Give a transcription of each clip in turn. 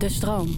De stroom.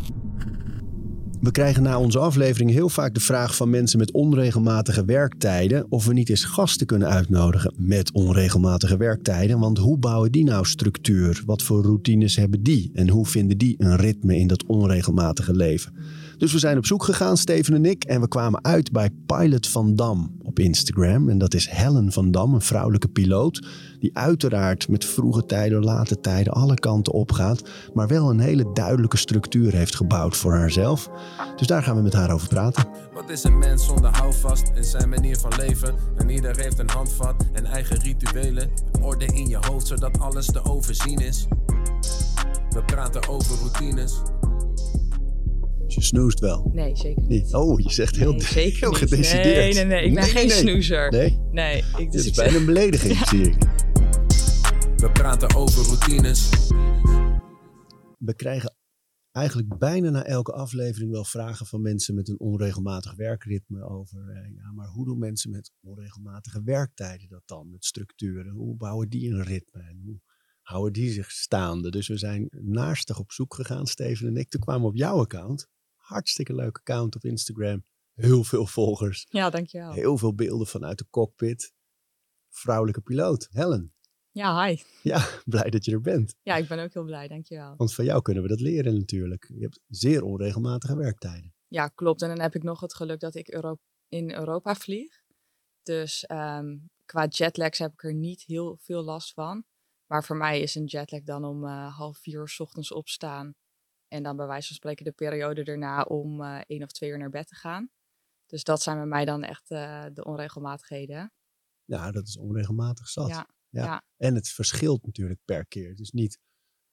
We krijgen na onze aflevering heel vaak de vraag van mensen met onregelmatige werktijden of we niet eens gasten kunnen uitnodigen met onregelmatige werktijden. Want hoe bouwen die nou structuur? Wat voor routines hebben die? En hoe vinden die een ritme in dat onregelmatige leven? Dus we zijn op zoek gegaan, Steven en ik, en we kwamen uit bij Pilot van Dam op Instagram. En dat is Helen van Dam, een vrouwelijke piloot, die uiteraard met vroege tijden, late tijden alle kanten opgaat, maar wel een hele duidelijke structuur heeft gebouwd voor haarzelf. Dus daar gaan we met haar over praten. Wat is een mens zonder houvast in zijn manier van leven? En ieder heeft een handvat en eigen rituelen. Orde in je hoofd zodat alles te overzien is. We praten over routines. Dus je snoest wel. Nee, zeker niet. Oh, je zegt heel, Nee, zeker heel gedecideerd. Nee, nee, nee. Ik ben geen nee. snoezer. Nee, Nee, ik, dit dus is ik bijna een belediging, zie ik. We praten over routines. We krijgen eigenlijk bijna na elke aflevering wel vragen van mensen met een onregelmatig werkritme over, eh, ja, maar hoe doen mensen met onregelmatige werktijden dat dan, met structuren? Hoe bouwen die een ritme en hoe houden die zich staande? Dus we zijn naastig op zoek gegaan, Steven en ik. Toen kwamen we op jouw account, hartstikke leuk account op Instagram, heel veel volgers, Ja, dankjewel. heel veel beelden vanuit de cockpit. Vrouwelijke piloot, Helen. Ja, hi. Ja, blij dat je er bent. Ja, ik ben ook heel blij, dankjewel. Want van jou kunnen we dat leren natuurlijk. Je hebt zeer onregelmatige werktijden. Ja, klopt. En dan heb ik nog het geluk dat ik Euro in Europa vlieg. Dus ehm, qua jetlags heb ik er niet heel veel last van. Maar voor mij is een jetlag dan om eh, half vier uur 's ochtends opstaan. En dan bij wijze van spreken de periode erna om eh één of twee uur naar bed te gaan. Dus dat zijn bij mij dan echt eh, de onregelmatigheden. Ja, dat is onregelmatig zat. Ja, Ja. ja. En het verschilt natuurlijk per keer. Is niet,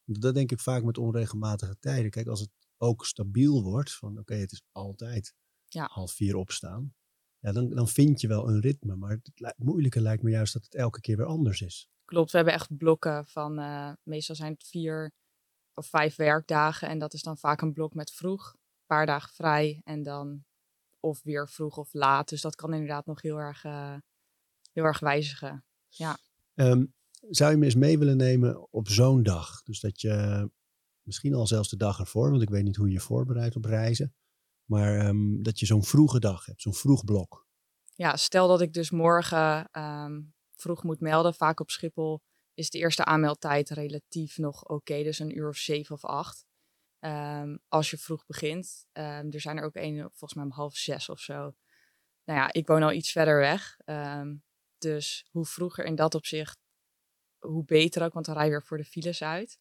dat denk ik vaak met onregelmatige tijden. Kijk, als het ook stabiel wordt, van oké, het is altijd Ja. half vier opstaan. Ja, dan, dan vind je wel een ritme. Maar het, li- het moeilijke lijkt me juist dat het elke keer weer anders is. Klopt, we hebben echt blokken van, eh, meestal zijn het vier of vijf werkdagen. En dat is dan vaak een blok met vroeg, een paar dagen vrij en dan of weer vroeg of laat. Dus dat kan inderdaad nog heel erg, eh, heel erg wijzigen. Ehm, zou je me eens mee willen nemen op zo'n dag? Dus dat je misschien al zelfs de dag ervoor, want ik weet niet hoe je je voorbereidt op reizen. Maar ehm, dat je zo'n vroege dag hebt, zo'n vroeg blok. Ja, stel dat ik dus morgen ehm, vroeg moet melden, vaak op Schiphol is de eerste aanmeldtijd relatief nog oké, dus een uur of zeven of acht. Als je vroeg begint. Er zijn er ook één, volgens mij om half zes of zo. Nou ja, ik woon al iets verder weg. Dus hoe vroeger in dat opzicht, hoe beter ook, want dan rij je weer voor de files uit.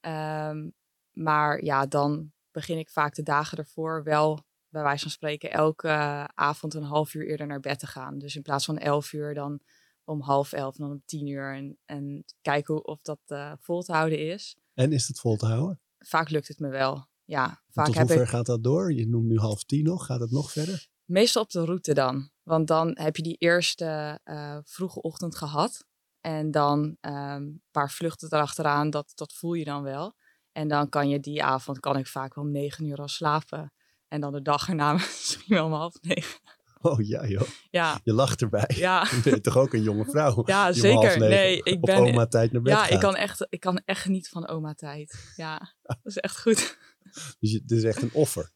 Ehm, maar ja, dan begin ik vaak de dagen ervoor wel, bij wijze van spreken, elke avond een half uur eerder naar bed te gaan. Dus in plaats van elf uur, dan om half elf en dan om tien uur. En, en kijken hoe- of dat eh, vol te houden is. En is het vol te houden? Vaak lukt het me wel. Ja, vaak Tot heb hoever ik gaat dat door? Je noemt nu half tien nog. Gaat het nog verder? meestal op de route dan. Want dan heb je die eerste eh, vroege ochtend gehad. En dan ehm, een paar vluchten erachteraan, dat, dat voel je dan wel. En dan kan je die avond, kan ik vaak wel om negen uur al slapen. En dan de dag erna misschien wel om half negen. Oh ja joh, Ja, je lacht erbij. ja. Je bent toch ook een jonge vrouw? Ja, zeker. Nee, ik op ben- oma tijd naar bed Ja, gaat. ik kan, echt, ik kan echt genieten van oma-tijd. Ja, dat is echt goed. Dus het is echt een offer.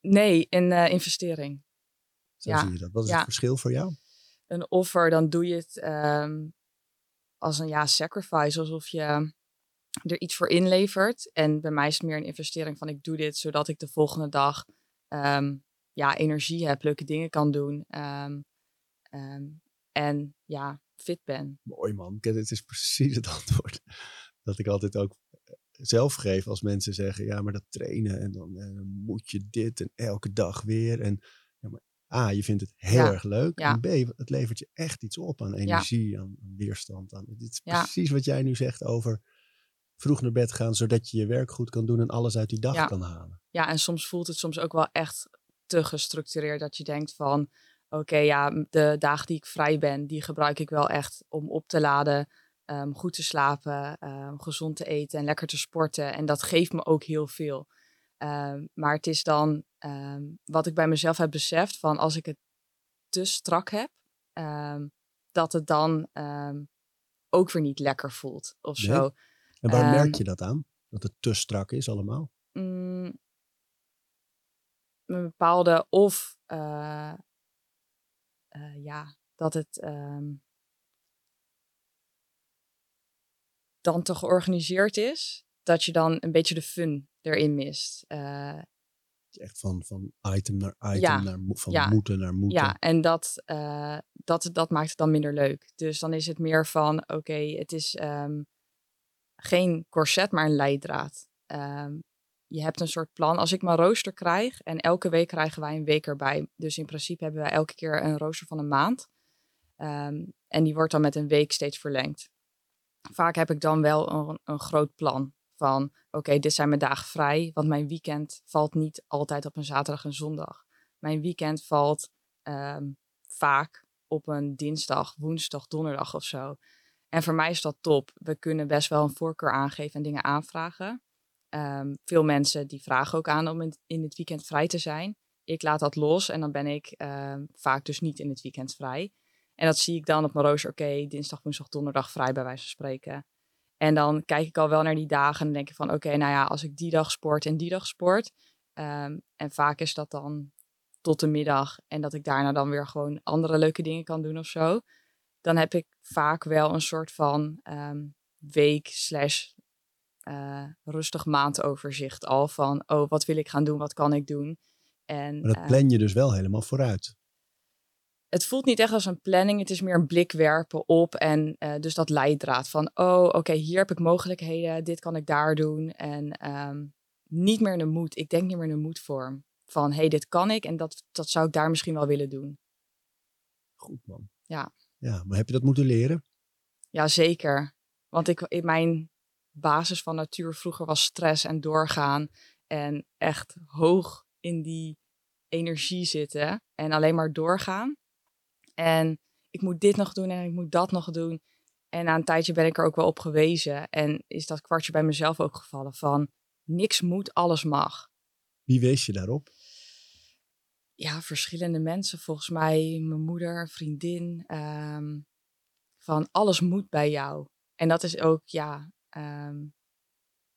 Nee, een eh, investering. Zo Ja, zie je dat. Wat is ja. het verschil voor jou? Een offer, dan doe je het ehm, als een ja, sacrifice. Alsof je er iets voor inlevert. En bij mij is het meer een investering van ik doe dit zodat ik de volgende dag ehm, ja, energie heb, leuke dingen kan doen. ehm, en ja, fit ben. Mooi man. Het is precies het antwoord dat ik altijd ook eh, zelf geef als mensen zeggen, ja, maar dat trainen en dan, eh, dan moet je dit en elke dag weer. En A, je vindt het heel Ja, erg leuk. ja. En B, het levert je echt iets op aan energie, aan, aan weerstand. Aan, dit is precies wat jij nu zegt over vroeg naar bed gaan, zodat je je werk goed kan doen en alles uit die dag kan halen. Ja, en soms voelt het soms ook wel echt te gestructureerd. Dat je denkt van, oké, ja, de dagen die ik vrij ben, die gebruik ik wel echt om op te laden, ehm, goed te slapen, ehm, gezond te eten en lekker te sporten. En dat geeft me ook heel veel. Ehm, maar het is dan ehm, wat ik bij mezelf heb beseft van als ik het te strak heb, ehm, dat het dan ook weer niet lekker voelt of Nee? zo. En waar merk je dat aan? Dat het te strak is allemaal? Mm, een bepaalde of eh, eh, ja, dat het dan te georganiseerd is, dat je dan een beetje de fun erin mist. Eh, echt van, van item naar item, Ja, naar, van ja, moeten naar moeten. Ja, en dat, eh, dat, dat maakt het dan minder leuk. Dus dan is het meer van, oké, het is ehm, geen corset, maar een leidraad. Ehm, je hebt een soort plan. Als ik mijn rooster krijg, en elke week krijgen wij een week erbij. Dus in principe hebben wij elke keer een rooster van een maand. Ehm, en die wordt dan met een week steeds verlengd. Vaak heb ik dan wel een, een groot plan van, oké, dit zijn mijn dagen vrij, want mijn weekend valt niet altijd op een zaterdag en zondag. Mijn weekend valt ehm, vaak op een dinsdag, woensdag, donderdag of zo. En voor mij is dat top. We kunnen best wel een voorkeur aangeven en dingen aanvragen. Ehm, veel mensen die vragen ook aan om in, het weekend vrij te zijn. Ik laat dat los en dan ben ik ehm, vaak dus niet in het weekend vrij. En dat zie ik dan op mijn rooster. Oké, dinsdag, woensdag, donderdag vrij bij wijze van spreken. En dan kijk ik al wel naar die dagen en denk ik van... Oké, nou ja, als ik die dag sport en die dag sport... ehm, en vaak is dat dan tot de middag. En dat ik daarna dan weer gewoon andere leuke dingen kan doen of zo. Dan heb ik vaak wel een soort van ehm, week slash eh, rustig maandoverzicht al. Van, oh, wat wil ik gaan doen? Wat kan ik doen? En, Maar dat eh, plan je dus wel helemaal vooruit. Het voelt niet echt als een planning. Het is meer een blik werpen op. En eh, dus dat leidraad van, oh, oké, hier heb ik mogelijkheden. Dit kan ik daar doen. En ehm, niet meer in de moed. Ik denk niet meer in de moedvorm. Van, hey, dit kan ik. En dat, dat zou ik daar misschien wel willen doen. Goed man. Ja. Ja, maar heb je dat moeten leren? Ja, zeker. Want ik, in mijn basis van natuur vroeger was stress en doorgaan. En echt hoog in die energie zitten. En alleen maar doorgaan. En ik moet dit nog doen en ik moet dat nog doen. En na een tijdje ben ik er ook wel op gewezen. En is dat kwartje bij mezelf ook gevallen van niks moet, alles mag. Wie wees je daarop? ja, verschillende mensen. Volgens mij mijn moeder, vriendin. ehm, van alles moet bij jou. En dat is ook, ja, ehm,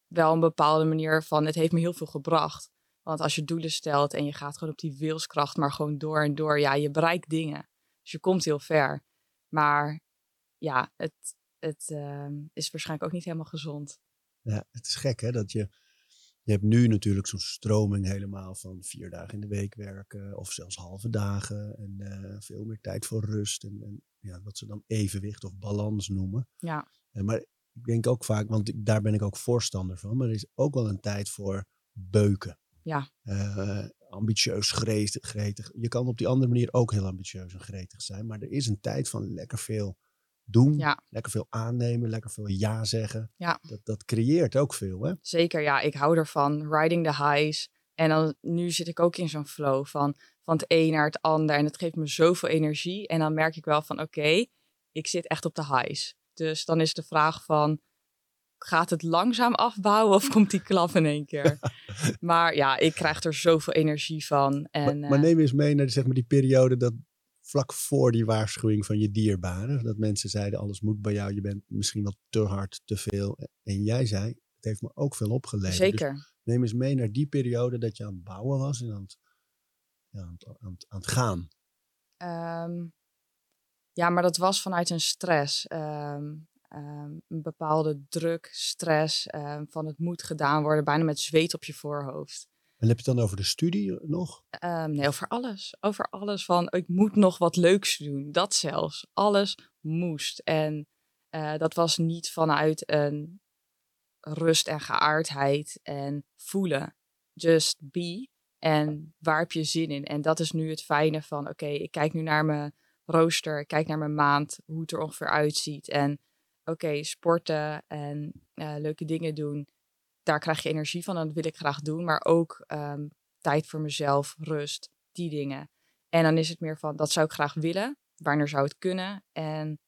wel een bepaalde manier van... Het heeft me heel veel gebracht. Want als je doelen stelt en je gaat gewoon op die wilskracht... maar gewoon door en door, ja, je bereikt dingen. Dus je komt heel ver. Maar ja, het, het ehm, is waarschijnlijk ook niet helemaal gezond. Ja, het is gek hè, dat je... Je hebt nu natuurlijk zo'n stroming helemaal van vier dagen in de week werken. Of zelfs halve dagen. En eh, veel meer tijd voor rust. En, en ja, wat ze dan evenwicht of balans noemen. Ja, Eh, maar ik denk ook vaak, want daar ben ik ook voorstander van. Maar er is ook wel een tijd voor beuken. Ja. Eh, ambitieus, gretig, gretig. Je kan op die andere manier ook heel ambitieus en gretig zijn. Maar er is een tijd van lekker veel doen. Ja. Lekker veel aannemen. Lekker veel ja zeggen. Ja. Dat, dat creëert ook veel hè. zeker. Ja, ik hou ervan. Riding the highs. En dan, nu zit ik ook in zo'n flow van, van het een naar het ander. En dat geeft me zoveel energie. En dan merk ik wel van, oké, ik zit echt op de highs. Dus dan is de vraag van, gaat het langzaam afbouwen of komt die klap in één keer? maar ja, ik krijg er zoveel energie van. En, maar, maar eh, neem eens mee naar zeg maar, die periode dat vlak voor die waarschuwing van je dierbaren. Dat mensen zeiden alles moet bij jou. Je bent misschien wel te hard, te veel. En jij zei, het heeft me ook veel opgeleverd. Dus zeker. neem eens mee naar die periode dat je aan het bouwen was en aan het, ja, aan het, aan het, aan het gaan. Ehm, ja, maar dat was vanuit een stress. Ehm, ehm, een bepaalde druk, stress ehm, van het moet gedaan worden, bijna met zweet op je voorhoofd. En heb je het dan over de studie nog? Ehm, nee, over alles. Over alles van ik moet nog wat leuks doen. Dat zelfs. Alles moest. En eh, dat was niet vanuit een rust en geaardheid en voelen. Just be. En waar heb je zin in? En dat is nu het fijne van oké, ik kijk nu naar mijn rooster, ik kijk naar mijn maand, hoe het er ongeveer uitziet. En oké, sporten en eh, leuke dingen doen. Daar krijg je energie van en dat wil ik graag doen. Maar ook ehm, tijd voor mezelf, rust, die dingen. En dan is het meer van, dat zou ik graag willen. Wanneer zou het kunnen? En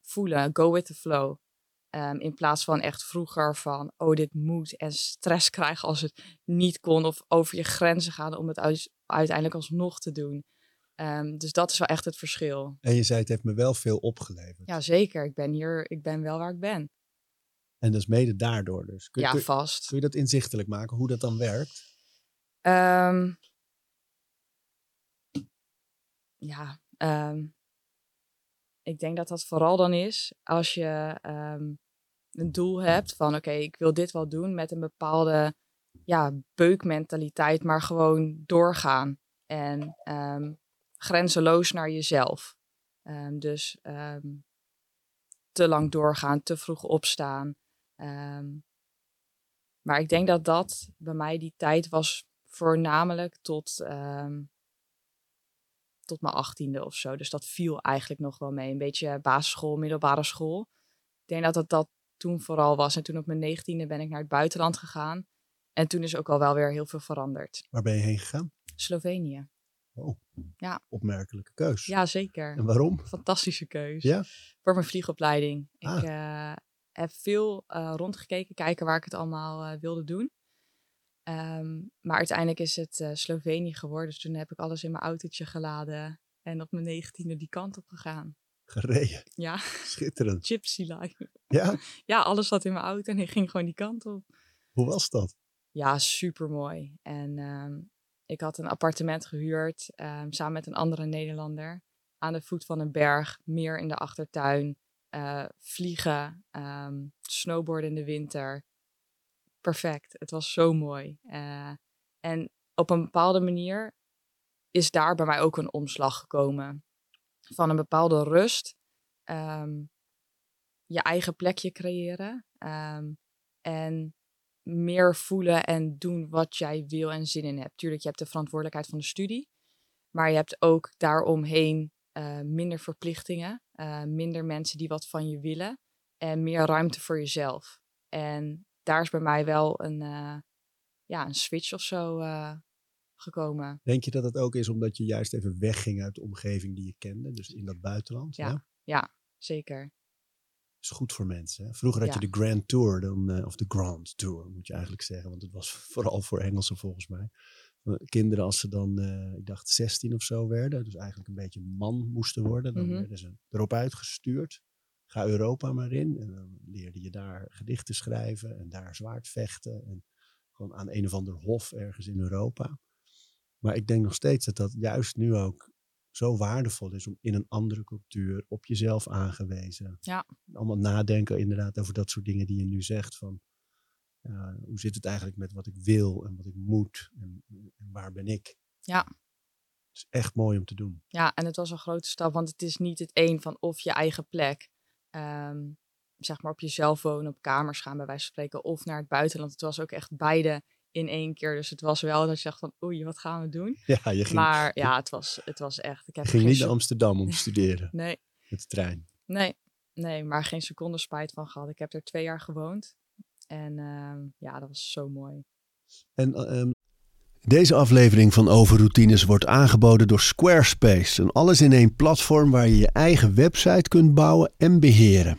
voelen, go with the flow. Ehm, in plaats van echt vroeger van, oh dit moet. En stress krijgen als het niet kon. Of over je grenzen gaan om het uiteindelijk alsnog te doen. Ehm, dus dat is wel echt het verschil. En je zei het heeft me wel veel opgeleverd. Ja, zeker. Ik ben hier, ik ben wel waar ik ben. En dat is mede daardoor dus. Kun, Ja, kun- vast. kun je dat inzichtelijk maken, hoe dat dan werkt? Ehm, ja, ehm, ik denk dat dat vooral dan is als je een doel hebt van oké, ik wil dit wel doen met een bepaalde ja, beukmentaliteit, maar gewoon doorgaan. En grenzeloos naar jezelf. Ehm, dus ehm, te lang doorgaan, te vroeg opstaan. Ehm, maar ik denk dat dat bij mij die tijd was voornamelijk tot, tot mijn achttiende of zo. Dus dat viel eigenlijk nog wel mee. Een beetje basisschool, middelbare school. Ik denk dat het dat toen vooral was. En toen op mijn negentiende ben ik naar het buitenland gegaan. En toen is ook al wel weer heel veel veranderd. Waar ben je heen gegaan? Slovenië. Oh, Ja. opmerkelijke keus. Ja, zeker. En waarom? Fantastische keus. Ja? Voor mijn vliegopleiding. Ah. Ik eh, heb veel eh, rondgekeken, kijken waar ik het allemaal eh, wilde doen. Ehm, maar uiteindelijk is het Slovenië geworden. Dus toen heb ik alles in mijn autootje geladen. En op mijn negentiende die kant op gegaan. Gereden. Ja, Schitterend. gypsy life. Ja? Ja, alles zat in mijn auto en ik ging gewoon die kant op. Hoe was dat? Ja, super mooi. En ehm, ik had een appartement gehuurd ehm, samen met een andere Nederlander. Aan de voet van een berg, meer in de achtertuin. eh, vliegen, ehm, snowboarden in de winter. Perfect. Het was zo mooi. Eh, en op een bepaalde manier is daar bij mij ook een omslag gekomen. Van een bepaalde rust. ehm, je eigen plekje creëren. en meer voelen en doen wat jij wil en zin in hebt. Tuurlijk, je hebt de verantwoordelijkheid van de studie. Maar je hebt ook daaromheen eh, minder verplichtingen. eh, minder mensen die wat van je willen. En meer ruimte voor jezelf. En daar is bij mij wel een, eh, ja, een switch of zo gekomen. Denk je dat het ook is omdat je juist even wegging uit de omgeving die je kende? Dus in dat buitenland? Ja. Zeker. Is goed voor mensen. Hè? Vroeger had Ja. je de Grand Tour, dan, eh, of de Grand Tour moet je eigenlijk zeggen, want het was vooral voor Engelsen volgens mij. Eh, Kinderen als ze dan, eh, ik dacht 16 of zo werden, dus eigenlijk een beetje man moesten worden, dan Mhm. werden ze erop uitgestuurd. Ga Europa maar in. En dan leerde je daar gedichten schrijven en daar zwaard vechten. En gewoon aan een of ander hof ergens in Europa. Maar ik denk nog steeds dat dat juist nu ook zo waardevol is om in een andere cultuur, op jezelf aangewezen. Ja. Allemaal nadenken inderdaad over dat soort dingen die je nu zegt. Van, hoe zit het eigenlijk met wat ik wil en wat ik moet en, en waar ben ik? Ja. Het is echt mooi om te doen. Ja, en het was een grote stap, want het is niet het een van of je eigen plek, ehm, zeg maar op jezelf wonen, op kamers gaan bij wijze van spreken, of naar het buitenland. Het was ook echt beide in één keer. Dus het was wel dat je dacht van, oei, wat gaan we doen? Ja, je ging, Maar ja, het was, het was echt. Ik heb ging geen niet naar Amsterdam om te studeren Nee, met de trein. nee, nee, maar geen seconde spijt van gehad. Ik heb er twee jaar gewoond. En ehm, ja, dat was zo mooi. En ehm, deze aflevering van Overroutines wordt aangeboden door Squarespace. Een alles-in-één platform waar je je eigen website kunt bouwen en beheren.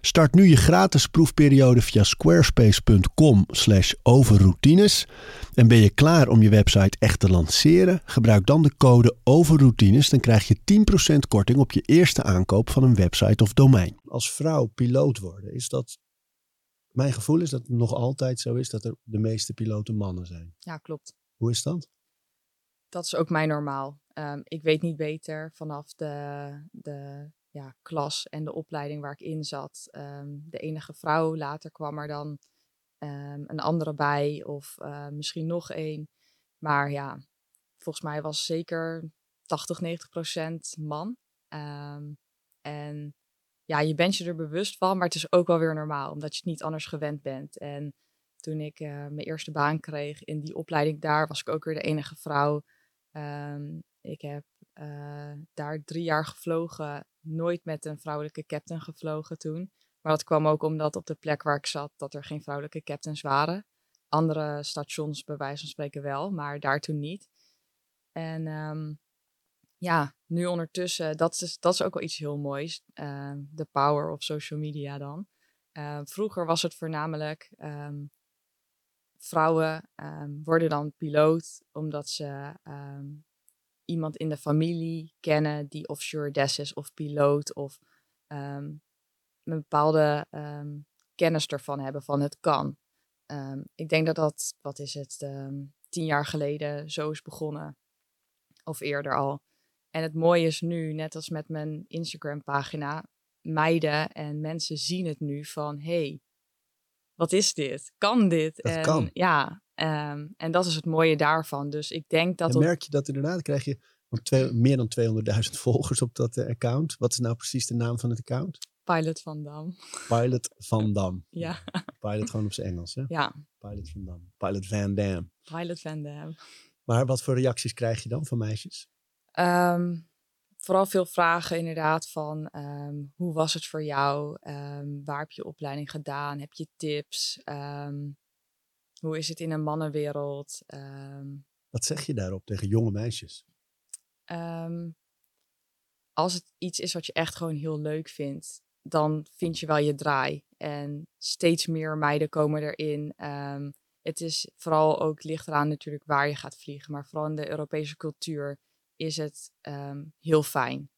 Start nu je gratis proefperiode via squarespace.com/overroutines. En ben je klaar om je website echt te lanceren? Gebruik dan de code overroutines, dan krijg je 10% korting op je eerste aankoop van een website of domein. Als vrouw piloot worden, is dat mijn gevoel is dat het nog altijd zo is dat er de meeste piloten mannen zijn. Ja, klopt. Hoe is dat? dat is ook mijn normaal. Ehm, ik weet niet beter vanaf de, de ja, klas en de opleiding waar ik in zat. Ehm, de enige vrouw, later kwam er dan ehm, een andere bij of eh, misschien nog één. Maar ja, volgens mij was zeker 80, 90 procent man. Ehm, en ja, je bent je er bewust van, maar het is ook wel weer normaal, omdat je het niet anders gewend bent. En toen ik eh, mijn eerste baan kreeg in die opleiding daar, was ik ook weer de enige vrouw. Ik heb eh, daar drie jaar gevlogen, nooit met een vrouwelijke captain gevlogen toen. Maar dat kwam ook omdat op de plek waar ik zat, dat er geen vrouwelijke captains waren. Andere stations bij wijze van spreken wel, maar daar toen niet. En ehm, ja, nu ondertussen, dat is, dat is ook wel iets heel moois. Uh, de power of social media dan. Uh, vroeger was het voornamelijk vrouwen worden dan piloot omdat ze iemand in de familie kennen die offshore des is of piloot of een bepaalde kennis ervan hebben van het kan. ik denk dat dat, wat is het, tien jaar geleden zo is begonnen. Of eerder al. En het mooie is nu, net als met mijn Instagram-pagina, meiden en mensen zien het nu van: hey, wat is dit? Kan dit? Dat en, kan. Ja, um, en dat is het mooie daarvan. Dus ik denk dat. En merk je dat inderdaad? Krijg je twee, meer dan 200.000 volgers op dat uh, account? Wat is nou precies de naam van het account? Pilot van Dam. Pilot van Dam. ja. Pilot gewoon op zijn Engels, hè? Ja. Pilot van Dam. Pilot Van Dam. Pilot Van Dam. Maar wat voor reacties krijg je dan van meisjes? Um, vooral veel vragen inderdaad van um, hoe was het voor jou? Um, waar heb je opleiding gedaan? Heb je tips? Hoe is het in een mannenwereld? Wat zeg je daarop tegen jonge meisjes? als het iets is wat je echt gewoon heel leuk vindt, dan vind je wel je draai. En steeds meer meiden komen erin. het is vooral ook, ligt eraan natuurlijk waar je gaat vliegen, maar vooral in de Europese cultuur is het um, heel fijn.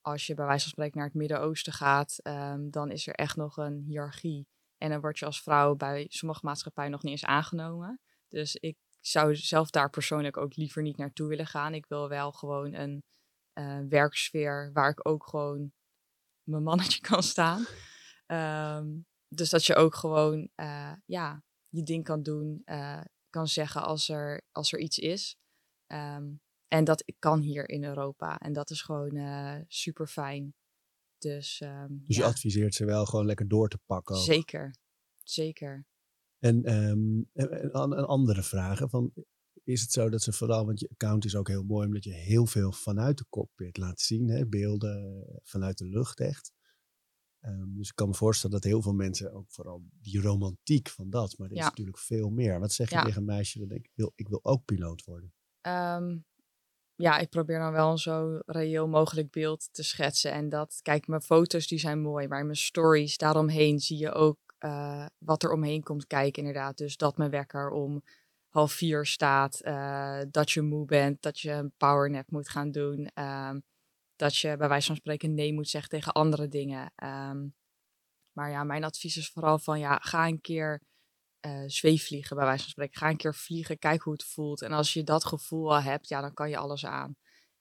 Als je bij wijze van spreken naar het Midden-Oosten gaat, um, dan is er echt nog een hiërarchie. En dan word je als vrouw bij sommige maatschappijen nog niet eens aangenomen. Dus ik zou zelf daar persoonlijk ook liever niet naartoe willen gaan. Ik wil wel gewoon een uh, werksfeer waar ik ook gewoon mijn mannetje kan staan. Um, dus dat je ook gewoon uh, ja, je ding kan doen, uh, kan zeggen als er, als er iets is. Um, en dat kan hier in Europa. En dat is gewoon super fijn. Dus, um, dus je adviseert ze wel gewoon lekker door te pakken. Ook. Zeker, zeker. En um, een, een, andere vraag. Van, is het zo dat ze vooral, want je account is ook heel mooi, omdat je heel veel vanuit de cockpit laat zien, hè? beelden vanuit de lucht echt. Um, dus ik kan me voorstellen dat heel veel mensen ook vooral die romantiek van dat, maar er is natuurlijk veel meer. Wat zeg je ja. tegen een meisje dat denkt, ik wil, ik wil ook piloot worden? Um, ja, ik probeer dan wel een zo reëel mogelijk beeld te schetsen. En dat, kijk, mijn foto's die zijn mooi, maar mijn stories daaromheen zie je ook uh, wat er omheen komt kijken inderdaad. Dus dat mijn wekker om half vier staat, uh, dat je moe bent, dat je een powernap moet gaan doen. Um, dat je bij wijze van spreken nee moet zeggen tegen andere dingen. Um, maar ja, mijn advies is vooral van ja, ga een keer uh, zweefvliegen, bij wijze van spreken. Ga een keer vliegen, kijk hoe het voelt. En als je dat gevoel al hebt, ja, dan kan je alles aan.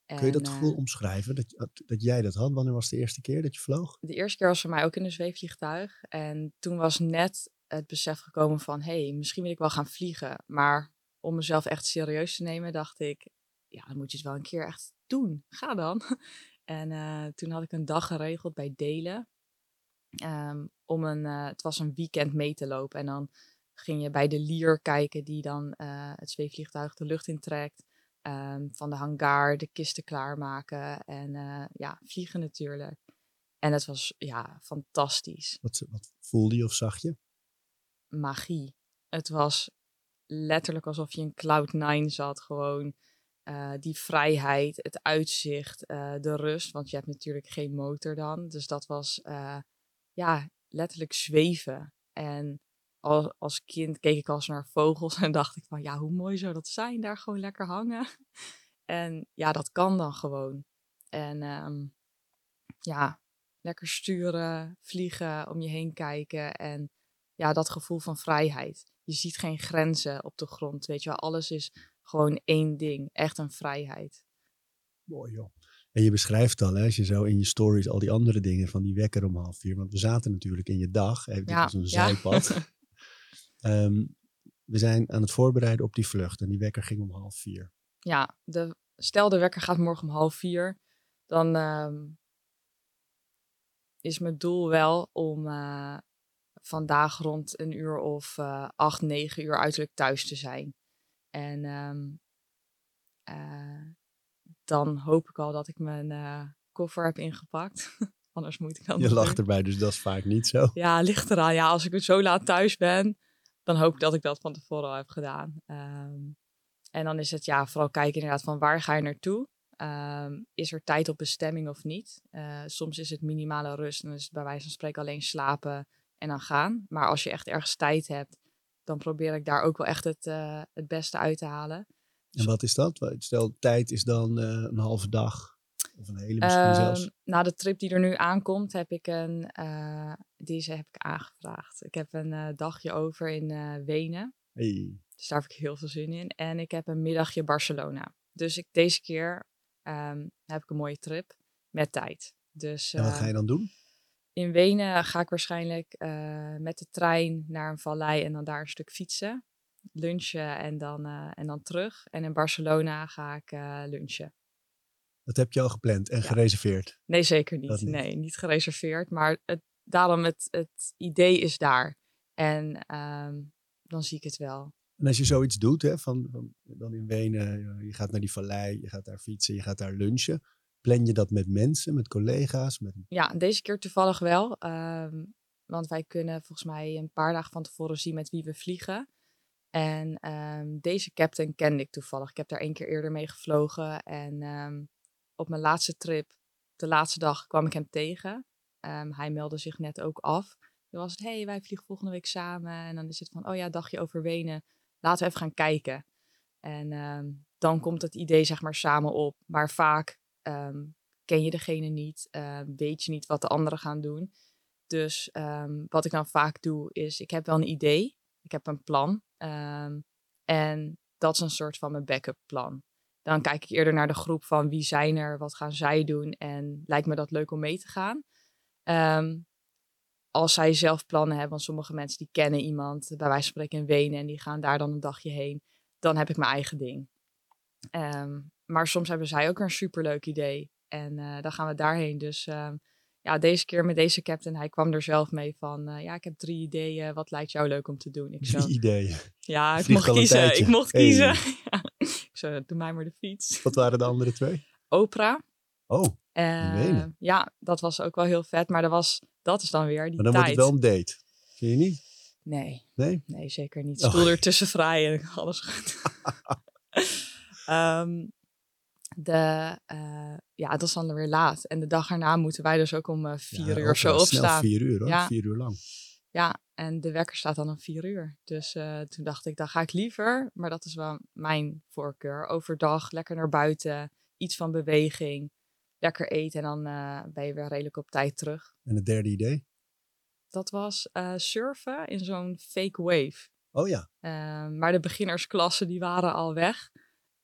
En, Kun je dat gevoel uh, omschrijven, dat, dat jij dat had? Wanneer was de eerste keer dat je vloog? De eerste keer was voor mij ook in een zweefvliegtuig. En toen was net het besef gekomen van, hé, hey, misschien wil ik wel gaan vliegen. Maar om mezelf echt serieus te nemen, dacht ik, ja, dan moet je het wel een keer echt doen. Ga dan. En uh, toen had ik een dag geregeld bij Delen. Um, om een, het was een weekend mee te lopen. En dan ging je bij de lier kijken die dan uh, het zweefvliegtuig de lucht intrekt. Um, van de hangar de kisten klaarmaken en uh, ja, vliegen natuurlijk. En het was ja, fantastisch. Wat, wat voelde je of zag je? Magie. Het was letterlijk alsof je in Cloud 9 zat. Gewoon uh, die vrijheid, het uitzicht, de rust. Want je hebt natuurlijk geen motor dan. Dus dat was ja, letterlijk zweven. En als, als kind keek ik als naar vogels en dacht ik van ja, hoe mooi zou dat zijn, daar gewoon lekker hangen. En ja, dat kan dan gewoon. En um, ja, lekker sturen, vliegen, om je heen kijken en ja, dat gevoel van vrijheid. Je ziet geen grenzen op de grond, weet je wel. Alles is gewoon één ding, echt een vrijheid. Mooi joh. En je beschrijft al, hè, als je zo in je stories al die andere dingen van die wekker om half vier. Want we zaten natuurlijk in je dag. Hè, dit ja, was een zijpad. Ja. Um, we zijn aan het voorbereiden op die vlucht en die wekker ging om half vier. Ja, de, stel de wekker gaat morgen om half vier, dan um, is mijn doel wel om uh, vandaag rond een uur of uh, acht, negen uur uiterlijk thuis te zijn. En um, uh, dan hoop ik al dat ik mijn koffer heb ingepakt. Anders moet ik dan. Je lacht erbij, dus dat is vaak niet zo. Ja, ligt eraan. Ja, als ik zo laat thuis ben, dan hoop ik dat ik dat van tevoren al heb gedaan. Um, en dan is het ja, vooral kijken inderdaad van waar ga je naartoe? ehm, is er tijd op bestemming of niet. Eh, soms is het minimale rust en bij wijze van spreken alleen slapen en dan gaan. Maar als je echt ergens tijd hebt, dan probeer ik daar ook wel echt het, eh, het beste uit te halen. En wat is dat? Stel, tijd is dan eh, een halve dag. Of een hele misschien zelfs. Ehm, na de trip die er nu aankomt, heb ik een, eh, deze heb ik aangevraagd. Ik heb een eh, dagje over in eh, Wenen. Hey. Dus daar heb ik heel veel zin in. En ik heb een middagje Barcelona. Dus ik, deze keer ehm, heb ik een mooie trip met tijd. Dus En wat ga je dan doen? in Wenen ga ik waarschijnlijk met de trein naar een vallei en dan daar een stuk fietsen. Lunchen en dan, en dan terug. En in Barcelona ga ik lunchen. Dat heb je al gepland en Ja. gereserveerd. Nee, zeker niet. Nee, niet gereserveerd. Maar het, daarom het, het idee is daar. En ehm, dan zie ik het wel. En als je zoiets doet, hè, van, van, dan in Wenen, eh, je gaat naar die vallei, je gaat daar fietsen, je gaat daar lunchen. Plan je dat met mensen, met collega's? Met... Ja, deze keer toevallig wel. ehm, want wij kunnen volgens mij een paar dagen van tevoren zien met wie we vliegen. En ehm, deze captain kende ik toevallig. Ik heb daar één keer eerder mee gevlogen. En op mijn laatste trip, de laatste dag, kwam ik hem tegen. Ehm, hij meldde zich net ook af. Toen was het, hey, wij vliegen volgende week samen. En dan is het van, oh ja, dagje over Wenen. Laten we even gaan kijken. En ehm, dan komt het idee zeg maar samen op. Maar vaak ehm, ken je degene niet, weet je niet wat de anderen gaan doen. Dus wat ik dan vaak doe is, ik heb wel een idee, ik heb een plan. en dat is een soort van mijn backup plan. Dan kijk ik eerder naar de groep van wie zijn er, wat gaan zij doen en lijkt me dat leuk om mee te gaan. Ehm, als zij zelf plannen hebben, want sommige mensen die kennen iemand, bij wijze van spreken in Wenen, en die gaan daar dan een dagje heen, dan heb ik mijn eigen ding. Ehm, maar soms hebben zij ook een superleuk idee. En eh, dan gaan we daarheen. Dus ehm, ja, deze keer met deze captain, hij kwam er zelf mee van... eh, ja, ik heb drie ideeën. Wat lijkt jou leuk om te doen? Ik zo, Drie ideeën. ja, ik mocht kiezen. Ik mocht Hey. kiezen. Ja. Ik zo, doe mij maar de fiets. Wat waren de andere twee? Oprah. Oh, Eh, Wenen. ja, dat was ook wel heel vet. Maar dat, was, dat is dan weer die maar dan wordt tijd. het wel een date. Vind je niet? Nee, Nee? nee, zeker niet. Oh. Stoel ertussen vrij en alles goed. Ehm, de, eh, ja, dat is dan weer laat. En de dag erna moeten wij dus ook om eh, vier Ja, uur zo wel snel opstaan. Vier uur hoor, Ja. vier uur lang. Ja, en de wekker staat dan om vier uur. Dus eh, toen dacht ik, dan ga ik liever, maar dat is wel mijn voorkeur, overdag lekker naar buiten, iets van beweging, lekker eten en dan eh, ben je weer redelijk op tijd terug. En het derde idee? Dat was eh, surfen in zo'n fake wave. Oh ja, maar de beginnersklassen die waren al weg.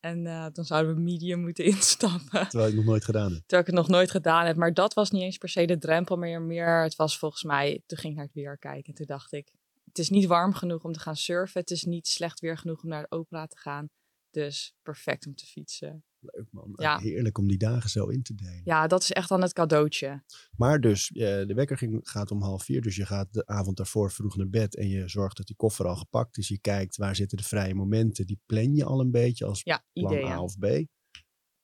En eh, dan zouden we medium moeten instappen. terwijl ik nog nooit gedaan heb. Terwijl ik het nog nooit gedaan heb. Maar dat was niet eens per se de drempel, maar meer. Het was volgens mij. Toen ging ik naar het weer kijken. En toen dacht ik: Het is niet warm genoeg om te gaan surfen. Het is niet slecht weer genoeg om naar de opera te gaan. Dus perfect om te fietsen. Leuk man. Ja. Heerlijk om die dagen zo in te delen. Ja, dat is echt dan het cadeautje. Maar dus, eh, de wekker ging, gaat om half vier. Dus je gaat de avond daarvoor vroeg naar bed. En je zorgt dat die koffer al gepakt is. Je kijkt waar zitten de vrije momenten. Die plan je al een beetje als Ja, plan. A of B.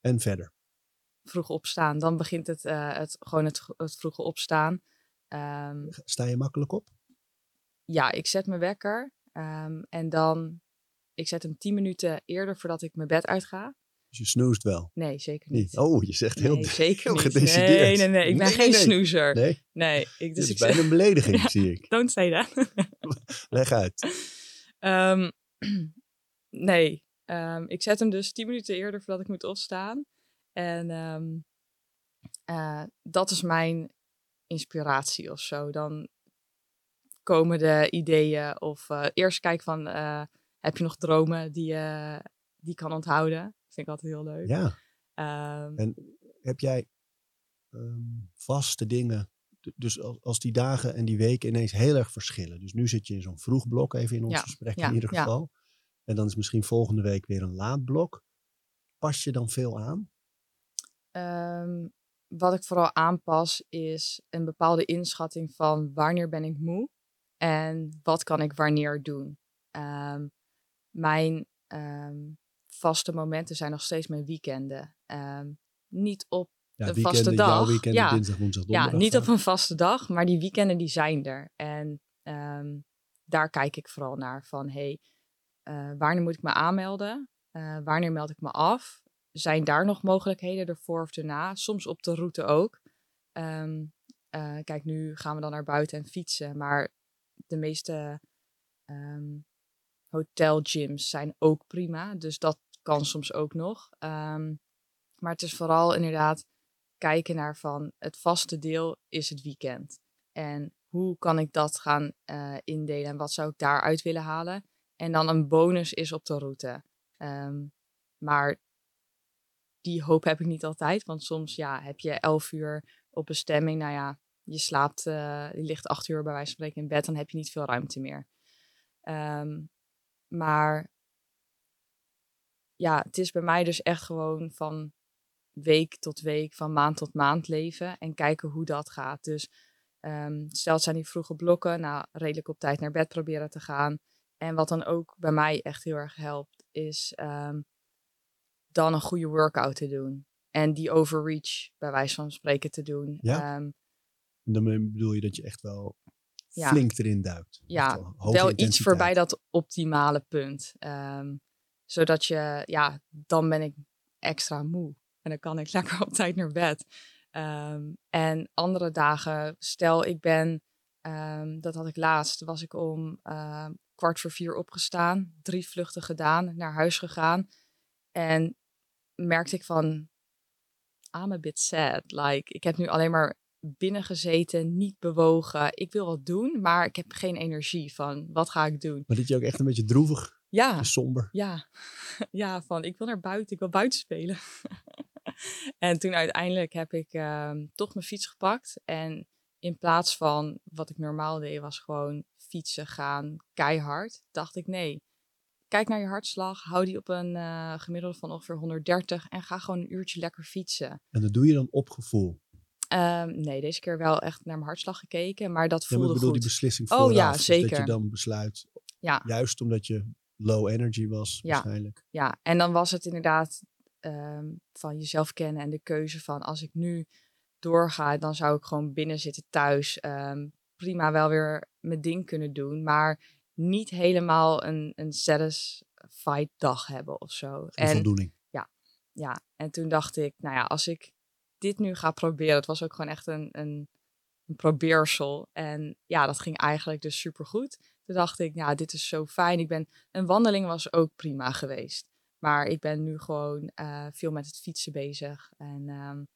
En verder. Vroeg opstaan. Dan begint het, eh, het gewoon het, het vroege opstaan. Ehm, Sta je makkelijk op? ja, ik zet mijn wekker. ehm, en dan. Ik zet hem 10 minuten eerder voordat ik mijn bed uitga. Dus je snoest wel. Nee, zeker niet. Niet. Oh, je zegt heel, nee, zeker heel gedecideerd. Nee, nee, nee. Ik ben Nee, geen nee. snoezer. Nee, Nee, ik, dit dus is ik bijna een belediging, Ja. zie ik. don't say that. Leg uit. Ehm, nee, Ehm, ik zet hem dus 10 minuten eerder voordat ik moet opstaan. En ehm, eh, dat is mijn inspiratie of zo. Dan komen de ideeën of eh, eerst kijk van, eh, heb je nog dromen die je die kan onthouden? Vind ik altijd heel leuk. Ja. Ehm, En heb jij ehm, vaste dingen? Dus als, als die dagen en die weken ineens heel erg verschillen. Dus nu zit je in zo'n vroeg blok, even in ons Ja, gesprek ja, in ieder ja. geval. En dan is misschien volgende week weer een laat blok. Pas je dan veel aan? Ehm, wat ik vooral aanpas is een bepaalde inschatting van wanneer ben ik moe en wat kan ik wanneer doen. Mijn vaste momenten zijn nog steeds mijn weekenden. Ehm, niet op, Ja, Een weekenden, vaste dag, ja. dinsdag, woensdag, ja, donderdag. niet op een vaste dag, maar die weekenden die zijn er. En ehm, daar kijk ik vooral naar van, hey, eh, wanneer moet ik me aanmelden? Eh, wanneer meld ik me af? zijn daar nog mogelijkheden ervoor of erna? Soms op de route ook. Ehm, eh, kijk, nu gaan we dan naar buiten en fietsen. Maar de meeste um, hotelgyms zijn ook prima. Dus dat kan soms ook nog. Ehm, maar het is vooral inderdaad kijken naar van het vaste deel is het weekend. En hoe kan ik dat gaan uh, indelen en wat zou ik daaruit willen halen? En dan een bonus is op de route. Um, maar die hoop heb ik niet altijd, want soms ja, heb je elf uur op bestemming. Nou ja, je slaapt, uh, je ligt acht uur bij wijze van spreken in bed, dan heb je niet veel ruimte meer. Um, maar ja, het is bij mij dus echt gewoon van week tot week, van maand tot maand leven en kijken hoe dat gaat. Dus um, stel het zijn die vroege blokken, nou redelijk op tijd naar bed proberen te gaan. En wat dan ook bij mij echt heel erg helpt, is um, dan een goede workout te doen. En die overreach, bij wijze van spreken, te doen. Ja. Um, dan bedoel je dat je echt wel ja. flink erin duikt. Ja, wel, wel iets voorbij dat optimale punt. Um, zodat je, ja, dan ben ik extra moe. En dan kan ik lekker op tijd naar bed. Um, en andere dagen, stel ik ben, um, dat had ik laatst, was ik om uh, kwart voor vier opgestaan, drie vluchten gedaan, naar huis gegaan. En merkte ik van, I'm a bit sad. Like, ik heb nu alleen maar binnen gezeten, niet bewogen. Ik wil wat doen, maar ik heb geen energie van, wat ga ik doen? Maar dit je ook echt een beetje droevig? Ja. Somber? Ja. ja, van ik wil naar buiten, ik wil buiten spelen. en toen uiteindelijk heb ik uh, toch mijn fiets gepakt. En in plaats van wat ik normaal deed, was gewoon fietsen gaan keihard. Dacht ik nee, kijk naar je hartslag, hou die op een uh, gemiddelde van ongeveer 130 en ga gewoon een uurtje lekker fietsen. En dat doe je dan op gevoel? Um, nee, deze keer wel echt naar mijn hartslag gekeken, maar dat voelde ja, maar ik bedoel goed. die beslissing vooraf, oh ja, dus zeker. dat je dan besluit, ja. juist omdat je low energy was ja. waarschijnlijk. Ja, en dan was het inderdaad um, van jezelf kennen en de keuze van als ik nu doorga, dan zou ik gewoon binnen zitten thuis. Um, prima wel weer mijn ding kunnen doen, maar niet helemaal een, een satisfied dag hebben of zo. En, voldoening. Ja, ja, en toen dacht ik, nou ja, als ik dit nu ga proberen, het was ook gewoon echt een, een, een probeersel. En ja, dat ging eigenlijk dus supergoed. Toen dacht ik, ja, dit is zo fijn. Ik ben, een wandeling was ook prima geweest. Maar ik ben nu gewoon uh, veel met het fietsen bezig. En um,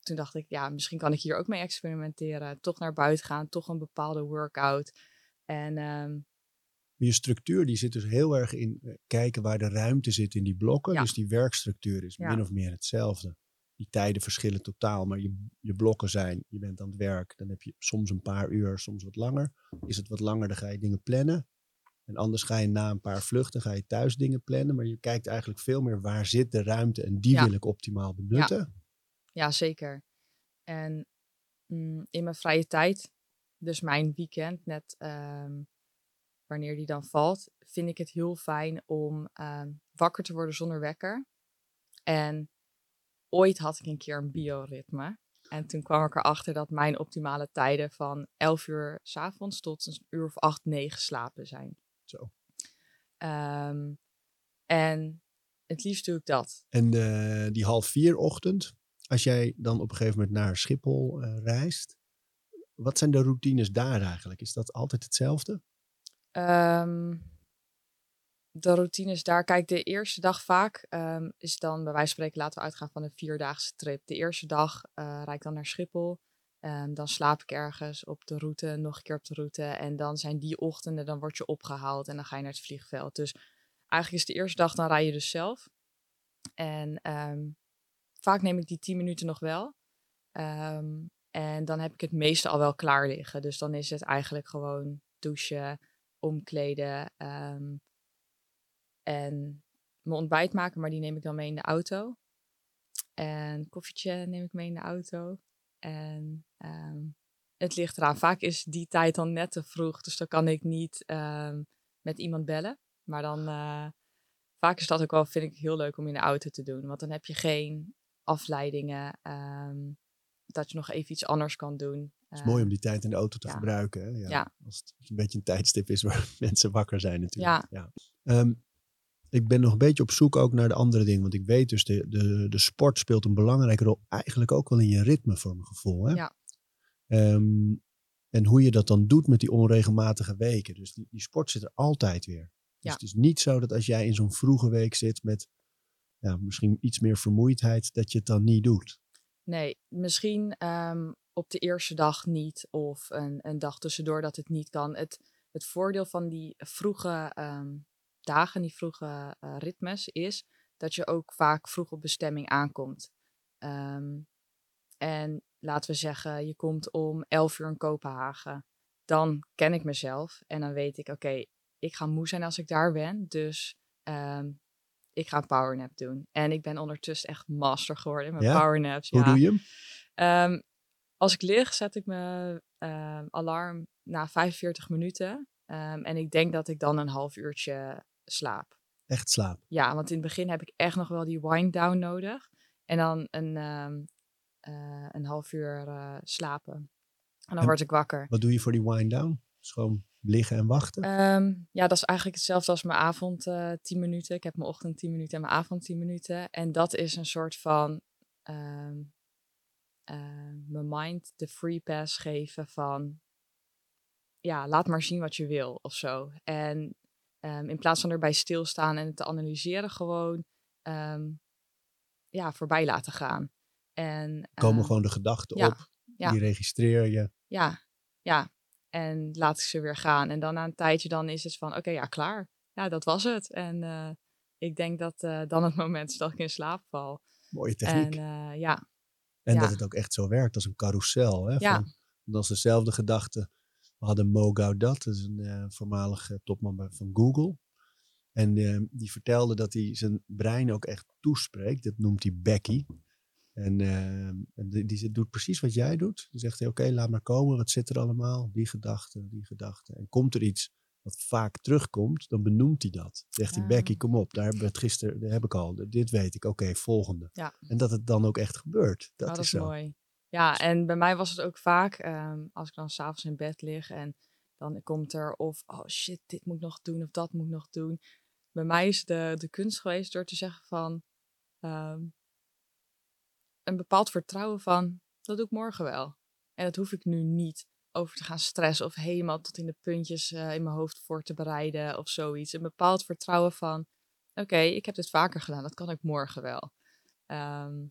toen dacht ik, ja, misschien kan ik hier ook mee experimenteren. Toch naar buiten gaan, toch een bepaalde workout. En um, je structuur die zit dus heel erg in uh, kijken waar de ruimte zit in die blokken. Ja. Dus die werkstructuur is Ja. min of meer hetzelfde. Die tijden verschillen totaal, maar je, je blokken zijn, je bent aan het werk, dan heb je soms een paar uur, soms wat langer. Is het wat langer, dan ga je dingen plannen. En anders ga je na een paar vluchten, ga je thuis dingen plannen. Maar je kijkt eigenlijk veel meer waar zit de ruimte en die Ja. wil ik optimaal benutten. ja, zeker. En mm, in mijn vrije tijd, dus mijn weekend, net um, wanneer die dan valt, vind ik het heel fijn om um, wakker te worden zonder wekker. En ooit had ik een keer een bioritme. En toen kwam ik erachter dat mijn optimale tijden van 11 uur s avonds tot een uur of 8, 9 slapen zijn. Zo. Um, en het liefst doe ik dat. En uh, die half vier ochtend, als jij dan op een gegeven moment naar Schiphol uh, reist, wat zijn de routines daar eigenlijk? Is dat altijd hetzelfde? Um, de routines daar, kijk, de eerste dag vaak um, is dan bij wijze van spreken, laten we uitgaan van een vierdaagse trip. De eerste dag uh, rijd ik dan naar Schiphol. Um, dan slaap ik ergens op de route, nog een keer op de route. En dan zijn die ochtenden, dan word je opgehaald en dan ga je naar het vliegveld. Dus eigenlijk is de eerste dag, dan rij je dus zelf. En um, vaak neem ik die tien minuten nog wel. En dan heb ik het meeste al wel klaar liggen. Dus dan is het eigenlijk gewoon douchen, omkleden en mijn ontbijt maken. Maar die neem ik dan mee in de auto. En koffietje neem ik mee in de auto. En um, het ligt eraan. Vaak is die tijd dan net te vroeg. Dus dan kan ik niet um, met iemand bellen. Maar dan, uh, vaak is dat ook wel, vind ik heel leuk om in de auto te doen. Want dan heb je geen afleidingen. Um, dat je nog even iets anders kan doen. Het is mooi om die tijd in de auto te ja. gebruiken. Hè? Ja, ja. Als het een beetje een tijdstip is waar mensen wakker zijn natuurlijk. Ja. ja. Um, ik ben nog een beetje op zoek ook naar de andere dingen. Want ik weet dus, de, de, de sport speelt een belangrijke rol. Eigenlijk ook wel in je ritme, voor mijn gevoel. Hè? Ja. Ehm, en hoe je dat dan doet met die onregelmatige weken. Dus die, die sport zit er altijd weer. Dus Ja. het is niet zo dat als jij in zo'n vroege week zit met ja, misschien iets meer vermoeidheid, dat je het dan niet doet. Nee, misschien ehm, op de eerste dag niet of een, een dag tussendoor dat het niet kan. Het, het voordeel van die vroege ehm, dagen, die vroege eh, ritmes, is dat je ook vaak vroeg op bestemming aankomt. Ehm, en laten we zeggen, je komt om 11 uur in Kopenhagen. Dan ken ik mezelf en dan weet ik, oké, ik ga moe zijn als ik daar ben. Dus ehm, ik ga een powernap doen. En ik ben ondertussen echt master geworden in mijn Ja? powernaps. Hoe ja. doe je hem? Ehm, als ik lig, zet ik mijn alarm na 45 minuten. En ik denk dat ik dan een half uurtje slaap. Echt slapen. Ja, want in het begin heb ik echt nog wel die wind down nodig. En dan een, ehm, eh, een half uur eh, slapen. En dan En- word ik wakker. Wat doe je voor die wind down? Dus gewoon liggen en wachten? Ehm, ja, dat is eigenlijk hetzelfde als mijn avond eh 10 minuten. Ik heb mijn ochtend 10 minuten en mijn avond 10 minuten. En dat is een soort van ehm, mijn mind de free pass geven van ja, laat maar zien wat je wil of zo. En ehm, in plaats van erbij stilstaan en het te analyseren, gewoon ehm, ja, voorbij laten gaan. En, Komen ehm, gewoon de gedachten ja, op. ja. Die registreer je. ja, ja. En laat ik ze weer gaan. En dan na een tijdje dan is het van, oké, ja, klaar. Ja, dat was het. En eh, ik denk dat eh, dan het moment is dat ik in slaap val. Mooie techniek. En En, eh, ja, dat ja. het ook echt zo werkt als een carousel. Hè? Ja. Van, dat is dezelfde gedachte. We hadden Mo Gaudat, dat is een eh, voormalige topman van Google. En eh, die vertelde dat hij zijn brein ook echt toespreekt. Dat noemt hij Becky. En, en die, die doet precies wat jij doet. Dan zegt hij, oké, laat maar komen. Wat zit er allemaal? Die gedachte, die gedachte. En komt er iets wat vaak terugkomt, dan benoemt hij dat. Zegt hij. Becky, kom op. Daar hebben we het gisteren, daar heb ik al. Dit weet ik. Oké, volgende. Ja. En dat het dan ook echt gebeurt. Dat, Oh, dat is is zo. mooi. Ja, en bij mij was het ook vaak, ehm, als ik dan s'avonds in bed lig en dan komt er of, oh shit, dit moet ik nog doen of dat moet ik nog doen. Bij mij is de, de kunst geweest door te zeggen van, ehm, een bepaald vertrouwen van, dat doe ik morgen wel. En dat hoef ik nu niet over te gaan stressen of helemaal tot in de puntjes eh, in mijn hoofd voor te bereiden of zoiets. Een bepaald vertrouwen van, oké, ik heb dit vaker gedaan, dat kan ik morgen wel. Ehm,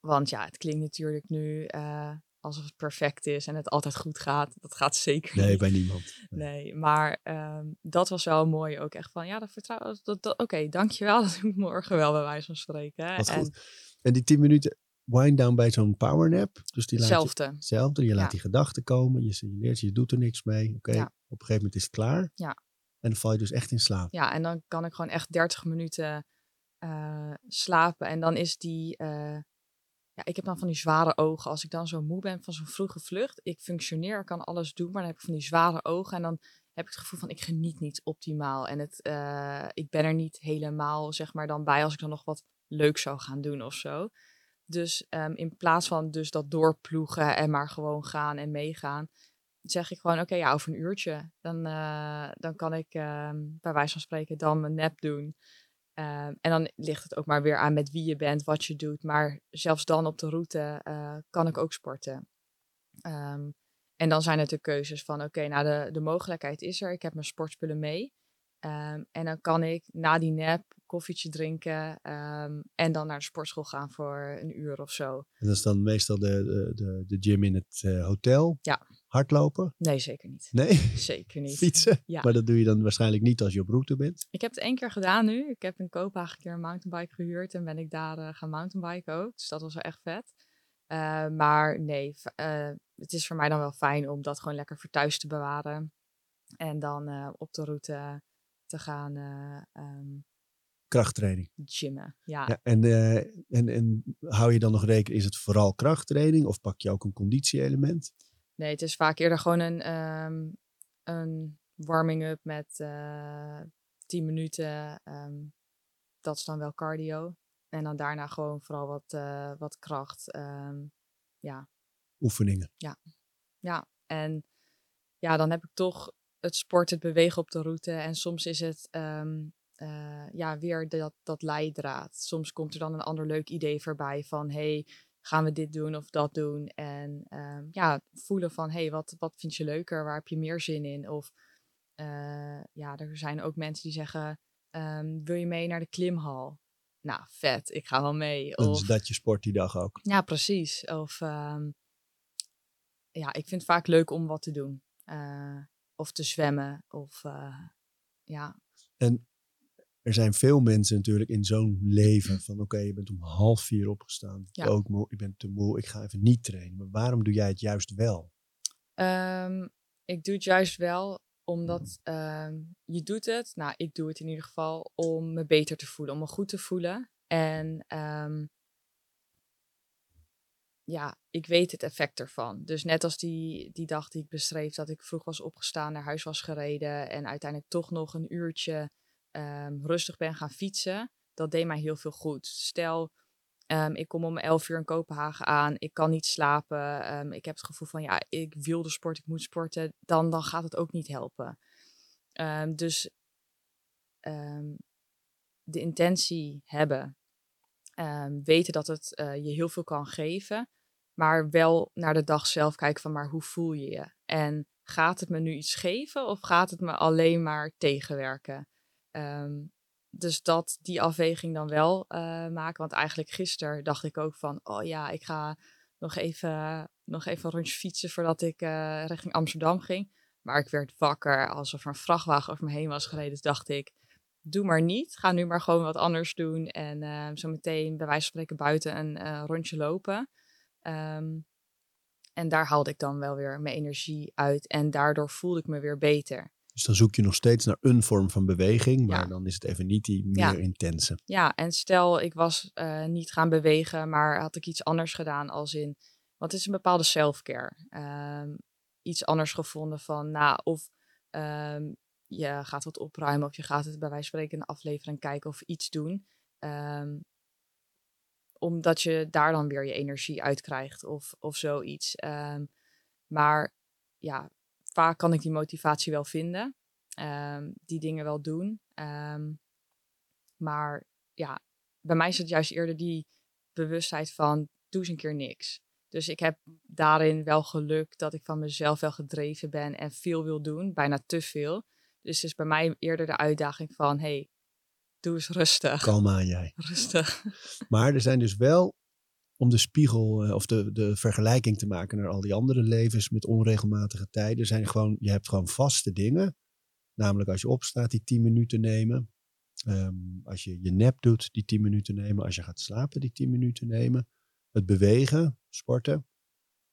want ja, het klinkt natuurlijk nu eh, alsof het perfect is en het altijd goed gaat. Dat gaat zeker Nee, niet. bij niemand. Nee, maar ehm, dat was wel mooi ook echt van, ja, dat vertrouwen, dat, dat, oké, dankjewel, dat doe ik morgen wel bij wijze van spreken. hè. Wat en goed. En die 10 minuten wind down bij zo'n powernap. Dus die laat je, hetzelfde. hetzelfde. Je laat Ja. die gedachten komen. Je signaleert, je doet er niks mee. Oké, Ja. op een gegeven moment is het klaar. Ja. En dan val je dus echt in slaap. Ja, en dan kan ik gewoon echt 30 minuten eh, slapen. En dan is die. eh, ja, ik heb dan van die zware ogen. Als ik dan zo moe ben van zo'n vroege vlucht. Ik functioneer, kan alles doen. Maar dan heb ik van die zware ogen. En dan heb ik het gevoel van ik geniet niet optimaal. En het, eh, ik ben er niet helemaal zeg maar dan bij als ik dan nog wat leuk zou gaan doen of zo. Dus ehm, in plaats van dus dat doorploegen en maar gewoon gaan en meegaan, zeg ik gewoon, oké, ja, over een uurtje. Dan, eh, dan kan ik ehm, bij wijze van spreken dan mijn nap doen. Ehm, en dan ligt het ook maar weer aan met wie je bent, wat je doet. Maar zelfs dan op de route eh, kan ik ook sporten. Ehm, en dan zijn het de keuzes van, oké, nou de, de mogelijkheid is er. Ik heb mijn sportspullen mee. Ehm, en dan kan ik na die nap koffietje drinken en dan naar de sportschool gaan voor een uur of zo. En dat is dan meestal de, de, de, de gym in het eh, hotel. Ja. Hardlopen? Nee, zeker niet. Nee. Zeker niet. Fietsen? Ja. Maar dat doe je dan waarschijnlijk niet als je op route bent. Ik heb het één keer gedaan nu. Ik heb in Kopenhagen een keer een mountainbike gehuurd en ben ik daar eh, gaan mountainbiken ook. Dus dat was wel echt vet. Eh, maar nee, eh, het is voor mij dan wel fijn om dat gewoon lekker voor thuis te bewaren. En dan op de route te gaan eh, ehm, Krachttraining. gymmen. Ja, Ja, en, en, en hou je dan nog rekening, is het vooral krachttraining of pak je ook een conditie-element? Nee, het is vaak eerder gewoon een, ehm, een warming-up met eh 10 minuten. ehm, dat is dan wel cardio. En dan daarna gewoon vooral wat, eh, wat kracht. ehm, ja, Oefeningen. Ja, en ja, dan heb ik toch het sport, het bewegen op de route. En soms is het eh, ja, weer dat, dat leidraad. Soms komt er dan een ander leuk idee voorbij van hey, gaan we dit doen of dat doen? En ehm, ja, voelen van hey, wat, wat vind je leuker? Waar heb je meer zin in? Of eh, ja, er zijn ook mensen die zeggen, ehm, wil je mee naar de klimhal? Nou, vet, ik ga wel mee. Of, dat je sport die dag ook. Ja, precies. Of ehm, ja, ik vind het vaak leuk om wat te doen. Uh, of te zwemmen. Of ja. En er zijn veel mensen natuurlijk in zo'n leven van oké, je bent om half vier opgestaan. Ja. Ook moe, ik ben te moe, ik ga even niet trainen. Maar waarom doe jij het juist wel? Um, ik doe het juist wel omdat um, je doet het, nou ik doe het in ieder geval, om me beter te voelen, om me goed te voelen. En um, ja, ik weet het effect ervan. Dus net als die, die dag die ik beschreef, dat ik vroeg was opgestaan, naar huis was gereden en uiteindelijk toch nog een uurtje um, rustig ben gaan fietsen. Dat deed mij heel veel goed. Stel, um, ik kom om 11 uur in Kopenhagen aan, ik kan niet slapen, um, ik heb het gevoel van ja, ik wil de sport, ik moet sporten, dan, dan gaat het ook niet helpen. dus de intentie hebben, weten dat het uh, je heel veel kan geven, maar wel naar de dag zelf kijken van maar hoe voel je je? En gaat het me nu iets geven of gaat het me alleen maar tegenwerken? Um, dus dat die afweging dan wel uh, maken. Want eigenlijk gisteren dacht ik ook van, oh ja, ik ga nog even, nog even een rondje fietsen voordat ik uh, richting Amsterdam ging. Maar ik werd wakker alsof er een vrachtwagen over me heen was gereden. Dus dacht ik, doe maar niet. Ga nu maar gewoon wat anders doen. En uh, zo meteen bij wijze van spreken buiten een rondje lopen. Um, en daar haalde ik dan wel weer mijn energie uit. En daardoor voelde ik me weer beter. Dus dan zoek je nog steeds naar een vorm van beweging, maar dan is het even niet die meer intense. Ja, en stel ik was uh, niet gaan bewegen, maar had ik iets anders gedaan als in, wat is een bepaalde self-care? Um, iets anders gevonden van, nou, of um, je gaat wat opruimen of je gaat het bij wijze van spreken een aflevering kijken of iets doen. Um, omdat je daar dan weer je energie uit krijgt of, of zoiets. maar ja, vaak kan ik die motivatie wel vinden. Um, die dingen wel doen. Um, maar ja, bij mij is het juist eerder die bewustheid van doe eens een keer niks. Dus ik heb daarin wel geluk dat ik van mezelf wel gedreven ben en veel wil doen, bijna te veel. Dus het is bij mij eerder de uitdaging van hey, doe eens rustig. Kalm aan jij. Rustig. Maar er zijn dus wel om de spiegel uh, of de, de vergelijking te maken naar al die andere levens met onregelmatige tijden, zijn gewoon, je hebt gewoon vaste dingen. Namelijk als je opstaat, die 10 minuten nemen. Um, als je je nep doet, die 10 minuten nemen. Als je gaat slapen, die 10 minuten nemen. Het bewegen, sporten.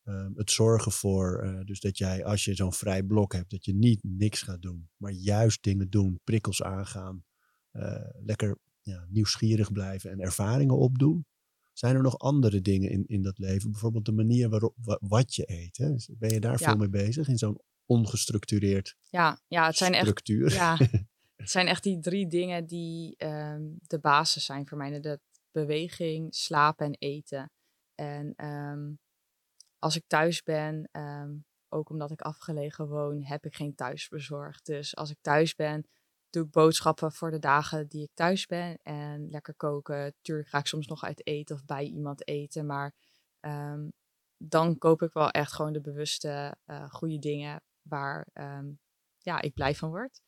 Um, het zorgen voor, uh, dus dat jij als je zo'n vrij blok hebt, dat je niet niks gaat doen, maar juist dingen doen, prikkels aangaan, uh, lekker ja, nieuwsgierig blijven en ervaringen opdoen. Zijn er nog andere dingen in, in dat leven? Bijvoorbeeld de manier waarop wat je eet. Hè? Ben je daar veel mee bezig in zo'n ongestructureerd ja, ja, het zijn structuur? Echt, ja, het zijn echt die drie dingen die um, de basis zijn voor mij. De beweging, slapen en eten. En um, als ik thuis ben, um, ook omdat ik afgelegen woon, heb ik geen thuisbezorgd. Dus als ik thuis ben, doe ik boodschappen voor de dagen die ik thuis ben. En lekker koken. Tuurlijk ga ik soms nog uit eten of bij iemand eten. Maar um, dan koop ik wel echt gewoon de bewuste uh, goede dingen waar um, ja, ik blij van word.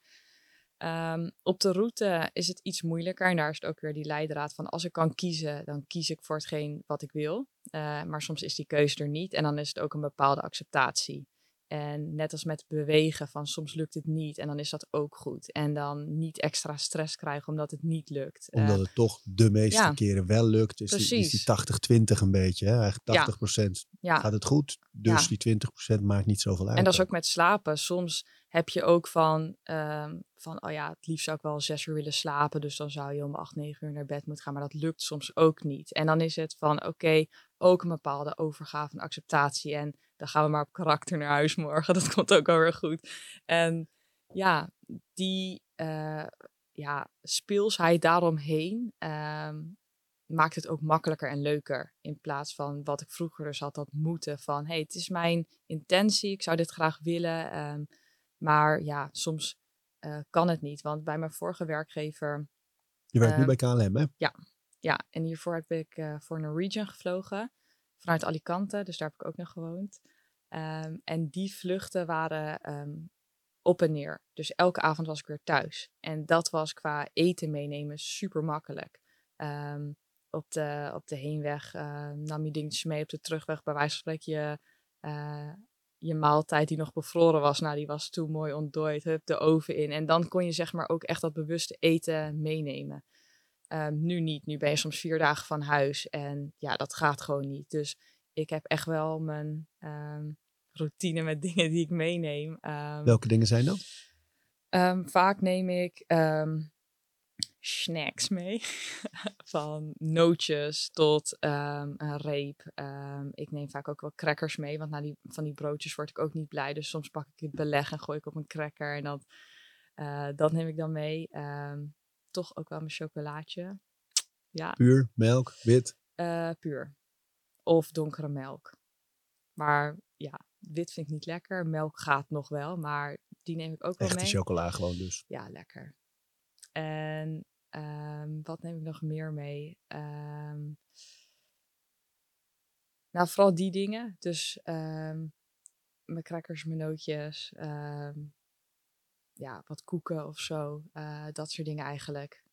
Um, op de route is het iets moeilijker. En daar is het ook weer die leidraad van als ik kan kiezen, dan kies ik voor hetgeen wat ik wil. Uh, maar soms is die keuze er niet. En dan is het ook een bepaalde acceptatie. En net als met bewegen, van soms lukt het niet en dan is dat ook goed. En dan niet extra stress krijgen omdat het niet lukt. Omdat uh, het toch de meeste keren wel lukt. Is die, is die 80-20 een beetje. Hè? Eigenlijk 80% ja. gaat het goed, dus die 20% maakt niet zoveel uit. En dat is ook met slapen. Soms heb je ook van, um, van, oh ja, het liefst zou ik wel zes uur willen slapen. Dus dan zou je om acht, negen uur naar bed moeten gaan. Maar dat lukt soms ook niet. En dan is het van, oké, ook een bepaalde overgave en acceptatie. En dan gaan we maar op karakter naar huis morgen. Dat komt ook wel weer goed. En ja, die uh, ja, speelsheid daaromheen um, maakt het ook makkelijker en leuker. In plaats van wat ik vroeger dus had dat moeten van... hey, het is mijn intentie, ik zou dit graag willen... Um, maar ja, soms eh, kan het niet. Want bij mijn vorige werkgever, Je werkt nu Ehm, bij KLM, hè? ja, en hiervoor heb ik eh, voor Norwegian gevlogen. Vanuit Alicante, dus daar heb ik ook nog gewoond. Ehm, en die vluchten waren ehm, op en neer. Dus elke avond was ik weer thuis. En dat was qua eten meenemen super makkelijk. Ehm, op, de, op de heenweg nam je dingetjes mee. Op de terugweg bij wijze van spreken je, eh, je maaltijd die nog bevroren was. Nou, die was toen mooi ontdooid. Hup, de oven in. En dan kon je zeg maar ook echt dat bewuste eten meenemen. Ehm, nu niet. Nu ben je soms vier dagen van huis. En ja, dat gaat gewoon niet. Dus ik heb echt wel mijn ehm, routine met dingen die ik meeneem. Ehm, Welke dingen zijn dat? Vaak neem ik snacks mee. Van nootjes tot een reep. Ik neem vaak ook wel crackers mee. Want na die, van die broodjes word ik ook niet blij. Dus soms pak ik het beleg en gooi ik op een cracker. En dat, eh, dat neem ik dan mee. Toch ook wel mijn chocolaatje. Ja, Puur, melk, wit. eh, puur. Of donkere melk. Maar ja, wit vind ik niet lekker. Melk gaat nog wel, maar die neem ik ook wel Echte mee. chocola gewoon dus. Ja, lekker. En ehm, wat neem ik nog meer mee? Ehm, nou, vooral die dingen. Dus ehm, mijn crackers, mijn nootjes. Ja, wat koeken of zo. eh, dat soort dingen eigenlijk.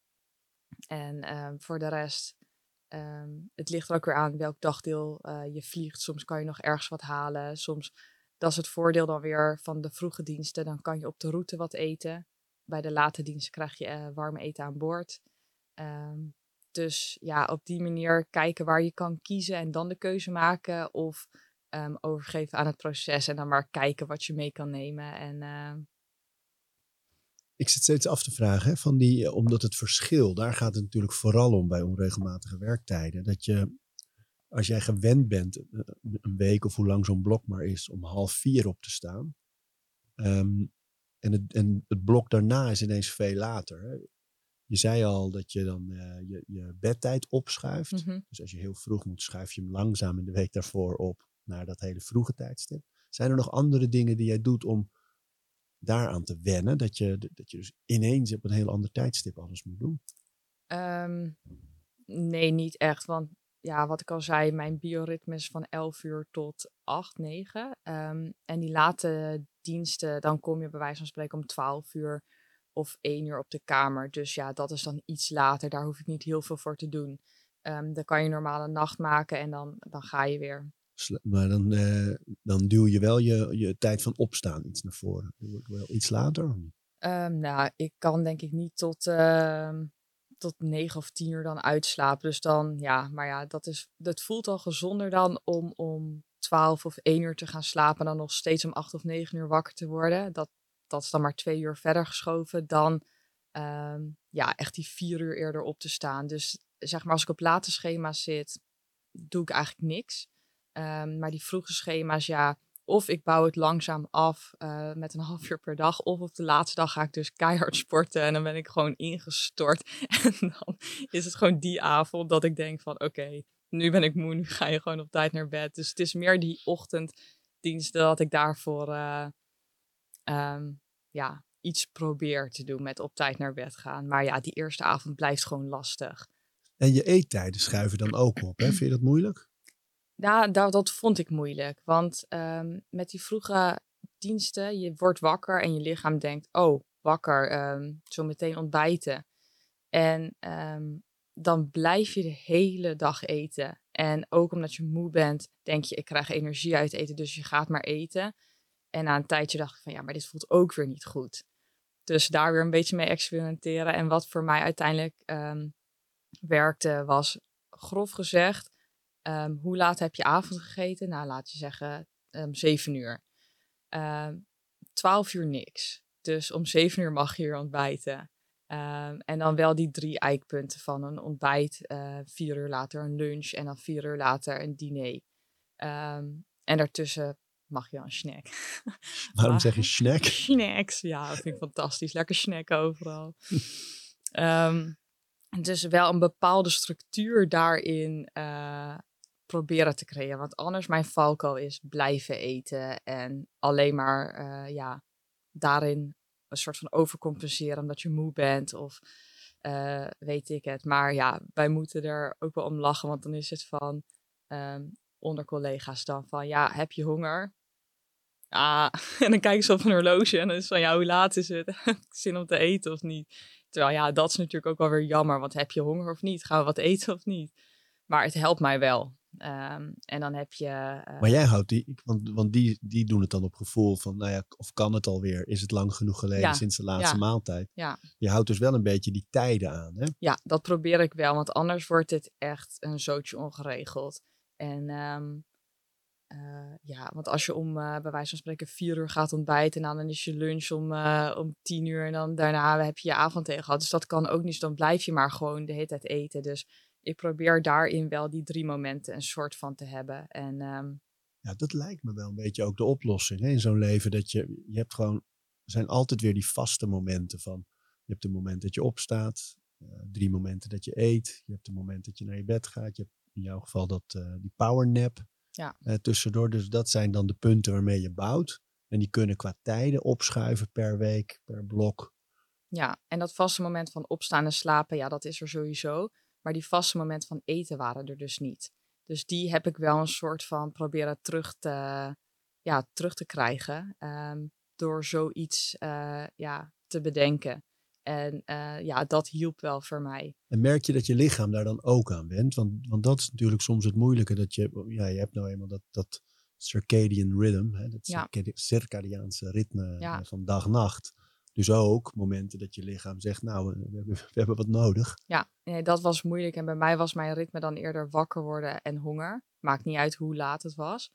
En ehm, voor de rest, ehm, het ligt er ook weer aan welk dagdeel eh, je vliegt. Soms kan je nog ergens wat halen. Soms, dat is het voordeel dan weer van de vroege diensten. Dan kan je op de route wat eten. Bij de late diensten krijg je eh, warme eten aan boord. Ehm, dus ja, op die manier kijken waar je kan kiezen en dan de keuze maken. Of overgeven aan het proces en dan maar kijken wat je mee kan nemen. En Ik zit steeds af te vragen, hè, van die, eh, omdat het verschil, daar gaat het natuurlijk vooral om bij onregelmatige werktijden. Dat je, als jij gewend bent, eh, een week of hoe lang zo'n blok maar is, om half vier op te staan. ehm, en, het, en het blok daarna is ineens veel later. Hè. Je zei al dat je dan eh, je, je bedtijd opschuift. mhm. Dus als je heel vroeg moet, schuif je hem langzaam in de week daarvoor op naar dat hele vroege tijdstip. Zijn er nog andere dingen die jij doet om daaraan te wennen? Dat je, dat je dus ineens op een heel ander tijdstip alles moet doen? Ehm, nee, niet echt. Want ja, wat ik al zei, mijn bioritme is van 11 uur tot 8, 9. Ehm, en die late diensten, dan kom je bij wijze van spreken om 12 uur of 1 uur op de kamer. Dus ja, dat is dan iets later. Daar hoef ik niet heel veel voor te doen. Ehm, dan kan je normaal een nacht maken en dan, dan ga je weer. Maar dan, eh, dan duw je wel je, je tijd van opstaan iets naar voren. Dat wordt wel iets later. Ehm, nou, ik kan denk ik niet tot, ehm, tot 9 of 10 uur dan uitslapen. Dus dan, ja, maar ja, dat, is, dat voelt al gezonder dan om om 12 of 1 uur te gaan slapen. En dan nog steeds om 8 of 9 uur wakker te worden. Dat, dat is dan maar twee uur verder geschoven dan ehm, ja, echt die vier uur eerder op te staan. Dus zeg maar, als ik op late schema's zit, doe ik eigenlijk niks. Ehm, maar die vroege schema's, ja, of ik bouw het langzaam af eh, met een half uur per dag. Of op de laatste dag ga ik dus keihard sporten. En dan ben ik gewoon ingestort. En dan is het gewoon die avond dat ik denk van oké, nu ben ik moe. Nu ga je gewoon op tijd naar bed. Dus het is meer die ochtenddiensten dat ik daarvoor eh, ehm, ja, iets probeer te doen met op tijd naar bed gaan. Maar ja, die eerste avond blijft gewoon lastig. En je eettijden schuiven dan ook op. Hè? Vind je dat moeilijk? Ja, dat, dat vond ik moeilijk. Want ehm, met die vroege diensten, je wordt wakker en je lichaam denkt, oh, wakker, ehm, zo meteen ontbijten. En ehm, dan blijf je de hele dag eten. En ook omdat je moe bent, denk je, ik krijg energie uit eten, dus je gaat maar eten. En na een tijdje dacht ik van, ja, maar dit voelt ook weer niet goed. Dus daar weer een beetje mee experimenteren. En wat voor mij uiteindelijk werkte, was grof gezegd, Ehm, hoe laat heb je avond gegeten? Nou, laat je zeggen um, 7 uur. Ehm 12 uur niks. Dus om 7 uur mag je weer ontbijten. Ehm, en dan wel die drie eikpunten van een ontbijt, eh, vier uur later een lunch en dan vier uur later een diner. Ehm, en daartussen mag je een snack. Waarom Maar- zeg je snack? Snacks, ja, dat vind ik fantastisch. Lekker snacken overal. Ehm, dus wel een bepaalde structuur daarin eh, proberen te creëren. Want anders mijn valko is blijven eten en alleen maar eh, ja, daarin een soort van overcompenseren omdat je moe bent of eh, weet ik het. Maar ja, wij moeten er ook wel om lachen, want dan is het van ehm, onder collega's dan van ja, heb je honger? Ah, en dan kijken ze op een horloge en dan is van ja, hoe laat is het? Zin om te eten of niet? Terwijl ja, dat is natuurlijk ook wel weer jammer, want heb je honger of niet? Gaan we wat eten of niet? Maar het helpt mij wel. Ehm, en dan heb je. maar eh, jij houdt die, want, want die, die doen het dan op gevoel van, nou ja, of kan het alweer? Is het lang genoeg geleden sinds de laatste maaltijd? Ja. Je houdt dus wel een beetje die tijden aan, hè? Ja, dat probeer ik wel, want anders wordt het echt een zootje ongeregeld. En ehm, eh, ja, want als je om uh, bij wijze van spreken vier uur gaat ontbijten, en dan is je lunch om, om tien uur en dan daarna heb je je avondeten gehad. Dus dat kan ook niet. Dus dan blijf je maar gewoon de hele tijd eten. Dus ik probeer daarin wel die drie momenten een soort van te hebben. En, ehm, Ja, dat lijkt me wel een beetje ook de oplossing hè, in zo'n leven. Dat je, je hebt gewoon, er zijn altijd weer die vaste momenten van. Je hebt een moment dat je opstaat, uh, drie momenten dat je eet. Je hebt een moment dat je naar je bed gaat. Je hebt in jouw geval dat, uh, die powernap ja. Uh, tussendoor. Dus dat zijn dan de punten waarmee je bouwt. En die kunnen qua tijden opschuiven per week, per blok. Ja, en dat vaste moment van opstaan en slapen, ja, dat is er sowieso. Maar die vaste momenten van eten waren er dus niet. Dus die heb ik wel een soort van proberen terug te, ja, terug te krijgen. Um, door zoiets uh, ja, te bedenken. En uh, ja, dat hielp wel voor mij. En merk je dat je lichaam daar dan ook aan bent? Want, want dat is natuurlijk soms het moeilijke. Dat je, ja, je hebt nou eenmaal dat, dat circadian rhythm, hè, dat ja. circadiaanse ritme ja. van dag-nacht. Dus ook momenten dat je lichaam zegt, nou, we hebben, we hebben wat nodig. Ja, nee, dat was moeilijk. En bij mij was mijn ritme dan eerder wakker worden en honger. Maakt niet uit hoe laat het was.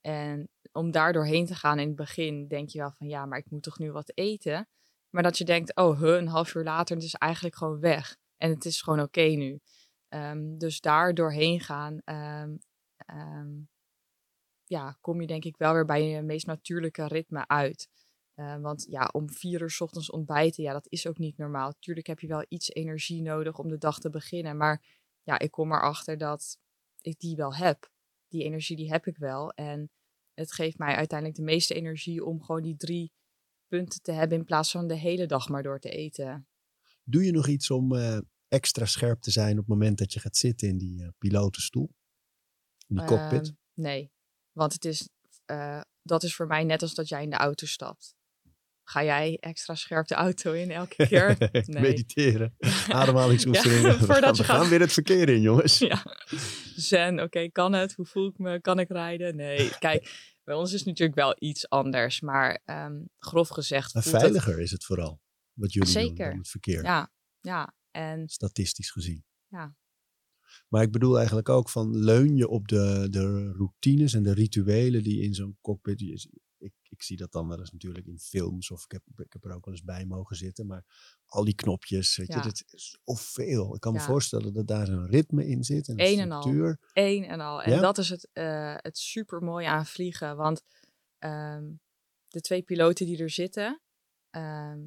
En om daar doorheen te gaan in het begin, denk je wel van ja, maar ik moet toch nu wat eten. Maar dat je denkt, oh, een half uur later, het is eigenlijk gewoon weg. En het is gewoon oké nu. Um, dus daar doorheen gaan, um, um, ja, kom je denk ik wel weer bij je meest natuurlijke ritme uit. Uh, want ja, om vier uur s ochtends ontbijten, ja, dat is ook niet normaal. Tuurlijk heb je wel iets energie nodig om de dag te beginnen. Maar ja, ik kom erachter dat ik die wel heb. Die energie die heb ik wel. En het geeft mij uiteindelijk de meeste energie om gewoon die drie punten te hebben in plaats van de hele dag maar door te eten. Doe je nog iets om uh, extra scherp te zijn op het moment dat je gaat zitten in die uh, pilotenstoel? In die cockpit? Uh, nee, want het is, dat is voor mij net als dat jij in de auto stapt. Ga jij extra scherp de auto in elke keer? Nee. Mediteren, ademhalingsoefeningen. ja, voordat we gaan, we gaan weer het verkeer in, jongens. ja. Zen, oké, okay, kan het? Hoe voel ik me? Kan ik rijden? Nee, kijk, bij ons is het natuurlijk wel iets anders. Maar um, grof gezegd... Maar veiliger het... is het vooral, wat jullie Zeker. doen het verkeer. Ja, ja. En... Statistisch gezien. Ja. Maar ik bedoel eigenlijk ook van leun je op de, de routines en de rituelen die in zo'n cockpit ik, zie dat dan wel eens natuurlijk in films of ik heb, ik heb er ook wel eens bij mogen zitten. Maar al die knopjes, weet Ja. je, dat is zoveel. Ik kan me voorstellen dat daar een ritme in zit en een en al. Eén en al. En Ja? dat is het, eh het super mooie aan vliegen. Want ehm, de twee piloten die er zitten, ehm,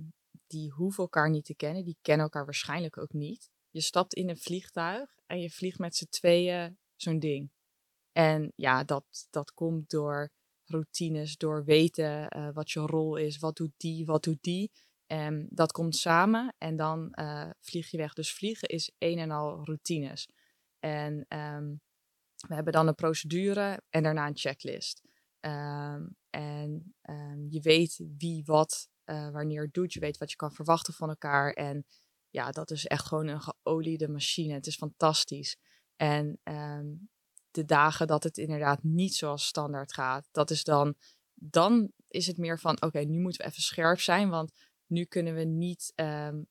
die hoeven elkaar niet te kennen. Die kennen elkaar waarschijnlijk ook niet. Je stapt in een vliegtuig en je vliegt met z'n tweeën zo'n ding. En ja, dat, dat komt door routines, door weten eh, wat je rol is. Wat doet die, wat doet die. En dat komt samen en dan eh, vlieg je weg. Dus vliegen is een en al routines. En ehm, we hebben dan een procedure en daarna een checklist. Ehm, en ehm, je weet wie wat eh, wanneer doet. Je weet wat je kan verwachten van elkaar. En ja, dat is echt gewoon een geoliede machine. Het is fantastisch. En de dagen dat het inderdaad niet zoals standaard gaat, dat is dan, dan is het meer van, oké, nu moeten we even scherp zijn, want nu kunnen we niet ehm,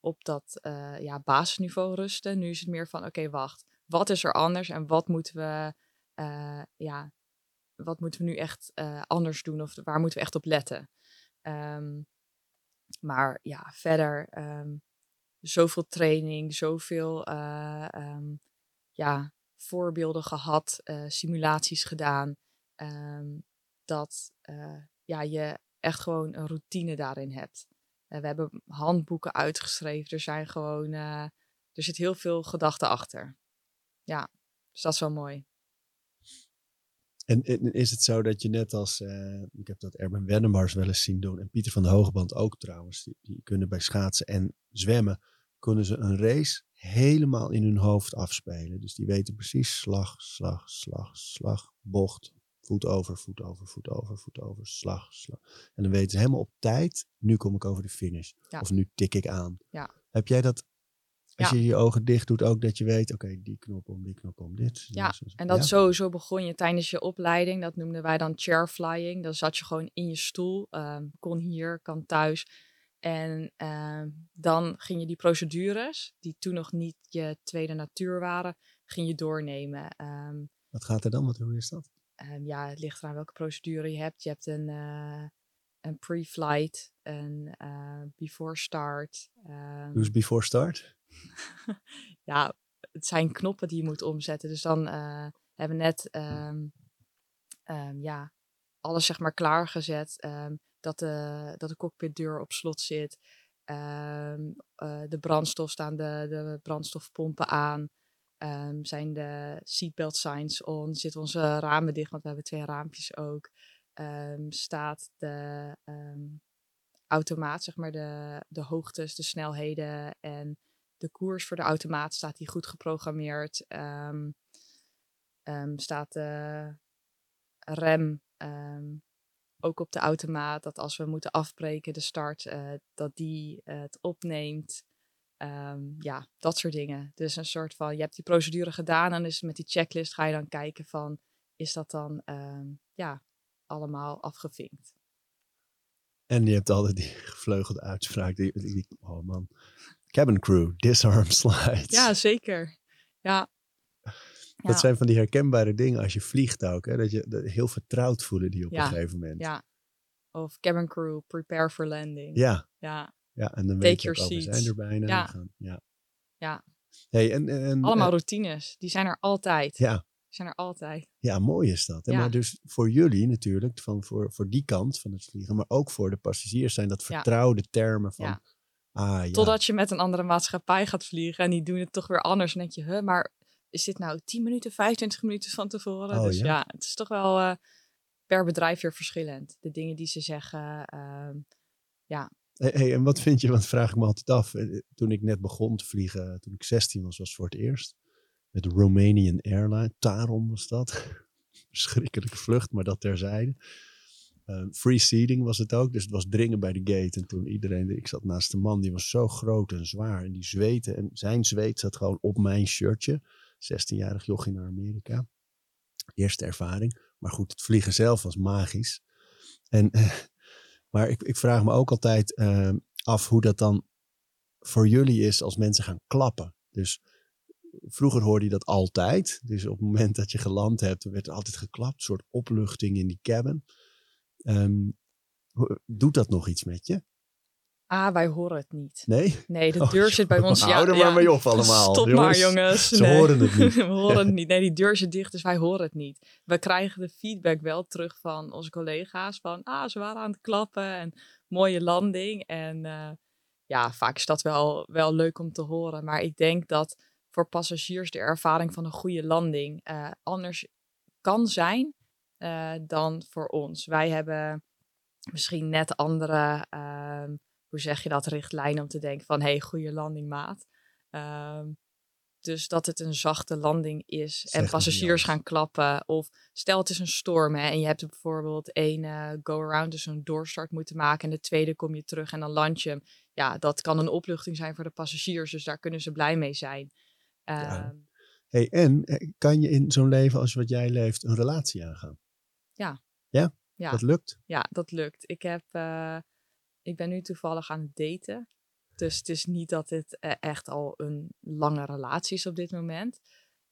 op dat eh, ja, basisniveau rusten. Nu is het meer van, oké, wacht, wat is er anders en wat moeten we, eh, ja, wat moeten we nu echt eh, anders doen of waar moeten we echt op letten? Ehm, maar ja, verder ehm, zoveel training, zoveel ja, voorbeelden gehad, eh, simulaties gedaan, ehm, dat eh, ja, je echt gewoon een routine daarin hebt. Eh, we hebben handboeken uitgeschreven, er zijn gewoon, er zit heel veel gedachten achter. Ja, dus dat is wel mooi. En, is het zo dat je net als, ik heb dat Erben Wennemars wel eens zien doen, en Pieter van de Hogeband ook trouwens, die, die kunnen bij schaatsen en zwemmen, kunnen ze een race helemaal in hun hoofd afspelen. Dus die weten precies slag, slag, slag, slag, bocht, voet over, voet over, voet over, voet over, slag, slag. En dan weten ze helemaal op tijd, nu kom ik over de finish. Ja. Of nu tik ik aan. Ja. Heb jij dat, als Ja. je je ogen dicht doet, ook dat je weet, oké, die knop om, die knop om, dit. Ja, dus- En dat sowieso begon je tijdens je opleiding. Dat noemden wij dan chair flying. Dan zat je gewoon in je stoel. ehm, kon hier, kan thuis. En ehm, dan ging je die procedures, die toen nog niet je tweede natuur waren, ging je doornemen. Ehm, Wat gaat er dan? Wat, hoe is dat? Ehm, ja, het ligt eraan welke procedure je hebt. Je hebt een, eh, een pre-flight, een eh, before start. Doe eens before start. ja, het zijn knoppen die je moet omzetten. Dus dan eh, hebben we net ja, alles zeg maar klaargezet. Dat, de, dat de cockpitdeur op slot zit. Ehm, eh, de brandstof staan de, de brandstofpompen aan. Ehm, zijn de seatbelt signs on. Zitten onze ramen dicht, want we hebben twee raampjes ook. Ehm, staat de automaat, zeg maar de, de hoogtes, de snelheden en de koers voor de automaat staat die goed geprogrammeerd. Staat de rem ook op de automaat. Dat als we moeten afbreken, de start, eh, dat die eh, het opneemt. Ehm, ja, dat soort dingen. Dus een soort van, je hebt die procedure gedaan en dus met die checklist ga je dan kijken van, is dat dan ehm, ja, allemaal afgevinkt? En je hebt altijd die gevleugelde uitspraak. Die, die, die- oh man. Cabin crew, disarm slides. Ja, zeker. Ja. Dat zijn van die herkenbare dingen als je vliegt ook. Hè? Dat je dat heel vertrouwd voelen die op Ja, een gegeven moment. Ja. Of cabin crew, prepare for landing. Ja, Ja, ja, en dan Take weet je ook, we zijn er bijna. Ja. gaan- ja. Ja. Hey, en, en, allemaal eh, routines. Die zijn er altijd. ja, Die zijn er altijd. ja, mooi is dat. hè. Ja. Maar dus voor jullie natuurlijk, van voor, voor die kant van het vliegen, maar ook voor de passagiers zijn dat vertrouwde termen van, ah ja, Totdat je met een andere maatschappij gaat vliegen en die doen het toch weer anders. En denk je, huh, maar is dit nou 10 minuten, 25 minuten van tevoren? Oh, dus ja? ja. het is toch wel eh, per bedrijf weer verschillend. De dingen die ze zeggen. ehm, Hey, hey, en wat vind je, want vraag ik me altijd af. eh, Toen ik net begon te vliegen, toen ik 16 was, was voor het eerst. Met de Romanian Airline. Tarom was dat. Verschrikkelijke vlucht, maar dat terzijde. Eh, free seating was het ook, dus het was dringen bij de gate. En toen iedereen, ik zat naast een man, die was zo groot en zwaar. En die zweette, en zijn zweet zat gewoon op mijn shirtje. 16-jarig jochie naar Amerika. Eerste ervaring. Maar goed, het vliegen zelf was magisch. En, eh, maar ik, ik vraag me ook altijd eh, af hoe dat dan voor jullie is als mensen gaan klappen. Dus vroeger hoorde je dat altijd. Dus op het moment dat je geland hebt, werd er altijd geklapt. Een soort opluchting in die cabin. Ehm, doet dat nog iets met je? Ah, wij horen het niet. Nee? Nee, de Oh, deur zit bij ons. hou ja, er maar ja. mee op allemaal, Stop jongens. maar, jongens. Ze Nee. horen het niet. we horen het niet. Nee, die deur zit dicht, dus wij horen het niet. We krijgen de feedback wel terug van onze collega's. Van, ah, ze waren aan het klappen en mooie landing. En eh, ja, vaak is dat wel, wel leuk om te horen. Maar ik denk dat voor passagiers de ervaring van een goede landing eh, anders kan zijn eh, dan voor ons. Wij hebben misschien net andere, ehm, hoe zeg je dat, richtlijnen om te denken van, hé, hey, goede landing, maat. Ehm, dus dat het een zachte landing is Zeg en passagiers gaan klappen. Of stel het is een storm hè, en je hebt bijvoorbeeld één eh, go-around, dus een doorstart moeten maken. En de tweede kom je terug en dan land je hem. Ja, dat kan een opluchting zijn voor de passagiers, dus daar kunnen ze blij mee zijn. Ja. Ehm, Hey, en eh, kan je in zo'n leven als wat jij leeft een relatie aangaan? Ja. Ja? Ja. Dat lukt? Ja, dat lukt. Ik, heb, eh, ik ben nu toevallig aan het daten. Dus het is niet dat het eh, echt al een lange relatie is op dit moment.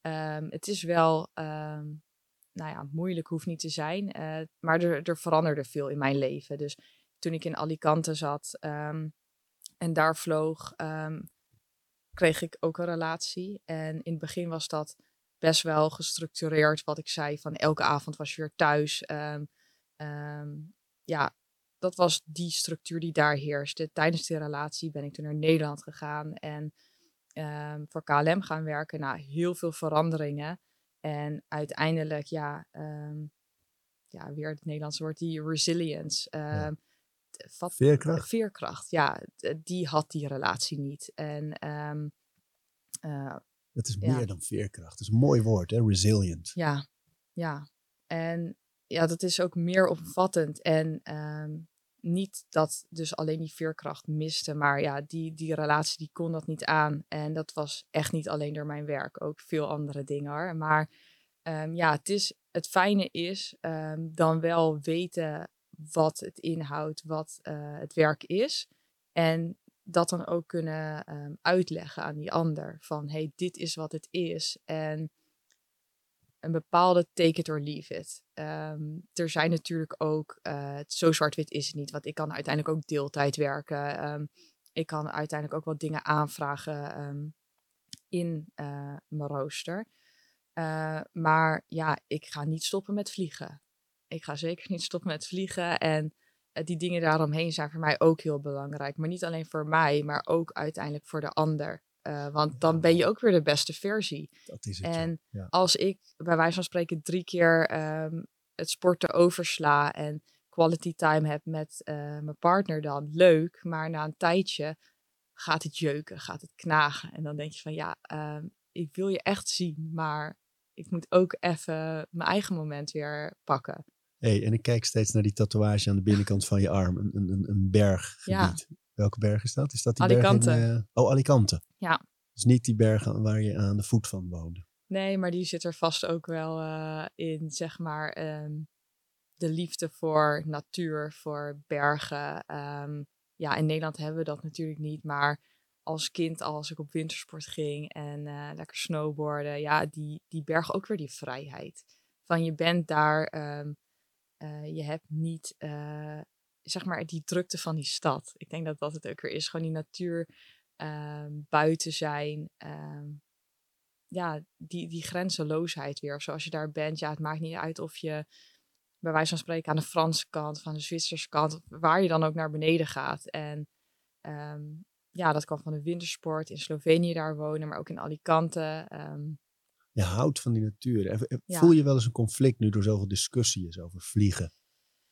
Ehm, het is wel, ehm, nou ja, moeilijk hoeft niet te zijn. eh, maar er, er veranderde veel in mijn leven. Dus toen ik in Alicante zat ehm, en daar vloog, kreeg ik ook een relatie. En in het begin was dat best wel gestructureerd. Wat ik zei, van elke avond was je weer thuis. Ja, dat was die structuur die daar heerste. Tijdens die relatie ben ik toen naar Nederland gegaan en ehm, voor KLM gaan werken. Nou, heel veel veranderingen. En uiteindelijk, ja, ehm, ja, weer het Nederlandse woord, die resilience. wat- Veerkracht? Veerkracht, ja. Die had die relatie niet. En ehm, eh, Dat is Ja. meer dan veerkracht. Dat is een mooi woord, hè? Resilient. Ja, ja. En ja, dat is ook meer omvattend. En ehm, niet dat dus alleen die veerkracht miste, maar ja, die, die relatie die kon dat niet aan. En dat was echt niet alleen door mijn werk, ook veel andere dingen hoor. Maar ehm, ja, het, is, het fijne is ehm, dan wel weten wat het inhoudt, wat eh, het werk is. En dat dan ook kunnen ehm, uitleggen aan die ander. Van hey, dit is wat het is. En een bepaalde take it or leave it. Ehm, er zijn natuurlijk ook, het- zo zwart-wit is het niet, want ik kan uiteindelijk ook deeltijd werken. Ehm, ik kan uiteindelijk ook wat dingen aanvragen ehm, in eh, mijn rooster. Eh, maar ja, ik ga niet stoppen met vliegen. Ik ga zeker niet stoppen met vliegen. En die dingen daaromheen zijn voor mij ook heel belangrijk. Maar niet alleen voor mij, maar ook uiteindelijk voor de ander. Eh, want dan ben je ook weer de beste versie. Dat is het. ja. En Ja. als ik bij wijze van spreken drie keer ehm, het sporten oversla en quality time heb met eh, mijn partner, dan leuk. Maar na een tijdje gaat het jeuken, gaat het knagen. En dan denk je van ja, ehm, ik wil je echt zien, maar ik moet ook even mijn eigen moment weer pakken. Hey, en ik kijk steeds naar die tatoeage aan de binnenkant van je arm. Een, een, een- berggebied. Welke berg is dat? Is dat die Alicante. berg in, eh, oh, Alicante. Ja. Dus niet die berg aan- waar je aan de voet van woonde. Nee, maar die zit er vast ook wel eh, in, zeg maar, ehm, de liefde voor natuur, voor bergen. Ehm, ja, in Nederland hebben we dat natuurlijk niet, maar als kind, als ik op wintersport ging en eh, lekker snowboarden, ja, die, die bergen ook weer die vrijheid. Van je bent daar, ehm, eh, je hebt niet, zeg maar, die drukte van die stad. Ik denk dat dat het ook weer is, gewoon die natuur ehm, buiten zijn. ehm, ja, die, die grenzeloosheid weer. Of zoals je daar bent, ja, het maakt niet uit of je bij wijze van spreken aan de Franse kant, van de Zwitserse kant, waar je dan ook naar beneden gaat. En ehm, ja, dat kan van de wintersport in Slovenië daar wonen, maar ook in Alicante. ehm, Je houdt van die natuur. Ja. Voel je wel eens een conflict nu door zoveel discussie is over vliegen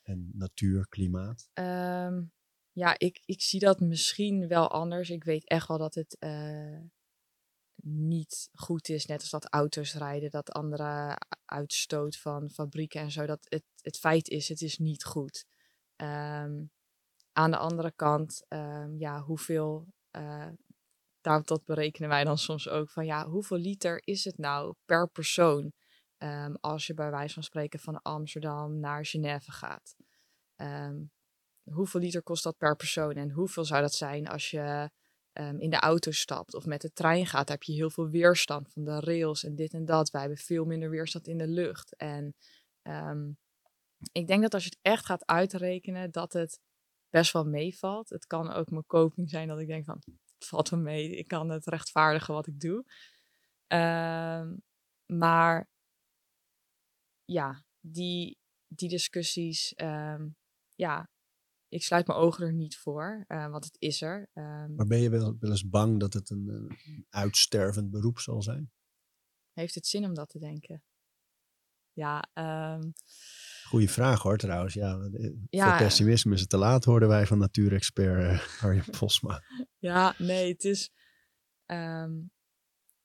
en natuur, klimaat? Ehm, ja, ik, ik zie dat misschien wel anders. Ik weet echt wel dat het eh, niet goed is, net als dat auto's rijden, dat andere uitstoot van fabrieken en zo. Dat het, het feit is, het is niet goed. Ehm, aan de andere kant, ehm, ja, hoeveel, daar, dat berekenen wij dan soms ook, van ja, hoeveel liter is het nou per persoon ehm, als je bij wijze van spreken van Amsterdam naar Genève gaat? Ehm, hoeveel liter kost dat per persoon en hoeveel zou dat zijn als je ehm, in de auto stapt of met de trein gaat? Dan heb je heel veel weerstand van de rails en dit en dat. Wij hebben veel minder weerstand in de lucht. En ik denk dat als je het echt gaat uitrekenen, dat het best wel meevalt. Het kan ook mijn coping zijn dat ik denk van, het valt wel mee. Ik kan het rechtvaardigen wat ik doe. Maar ja, die, die discussies, ehm, ja, ik sluit mijn ogen er niet voor, eh, want het is er. Ehm, Maar ben je wel, wel eens bang dat het een, een uitstervend beroep zal zijn? heeft het zin om dat te denken? Ja, ehm, Goeie vraag hoor trouwens. Ja, eh, Ja. Voor pessimisme is het te laat, hoorden wij van natuurexpert eh, Arjen Posma. Ja, nee, het is.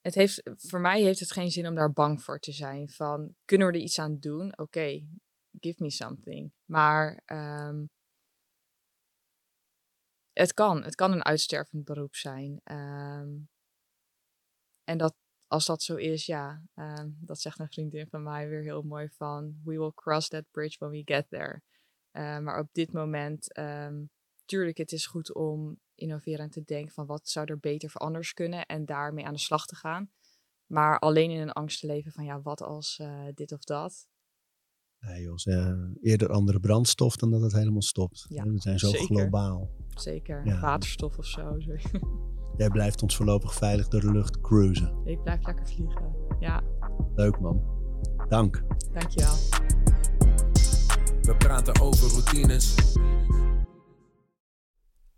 Het heeft, voor mij heeft het geen zin om daar bang voor te zijn. Van kunnen we er iets aan doen? Oké, give me something. Maar ehm, het kan. Het kan een uitstervend beroep zijn. Ehm, en dat, als dat zo is, ja, ehm, dat zegt een vriendin van mij weer heel mooi van. We will cross that bridge when we get there. Maar op dit moment, tuurlijk, het is goed om innoveren en te denken van wat zou er beter voor anders kunnen en daarmee aan de slag te gaan. Maar alleen in een angst te leven van ja, wat als eh, dit of dat. Nee, Jos, eh, eerder andere brandstof dan dat het helemaal stopt. Ja, We zijn zo zeker. globaal. Zeker Ja. waterstof of zo. Zo. Jij blijft ons voorlopig veilig door de lucht cruisen. Ik blijf lekker vliegen. Ja, Leuk man. Dank. dankjewel. We praten over routines.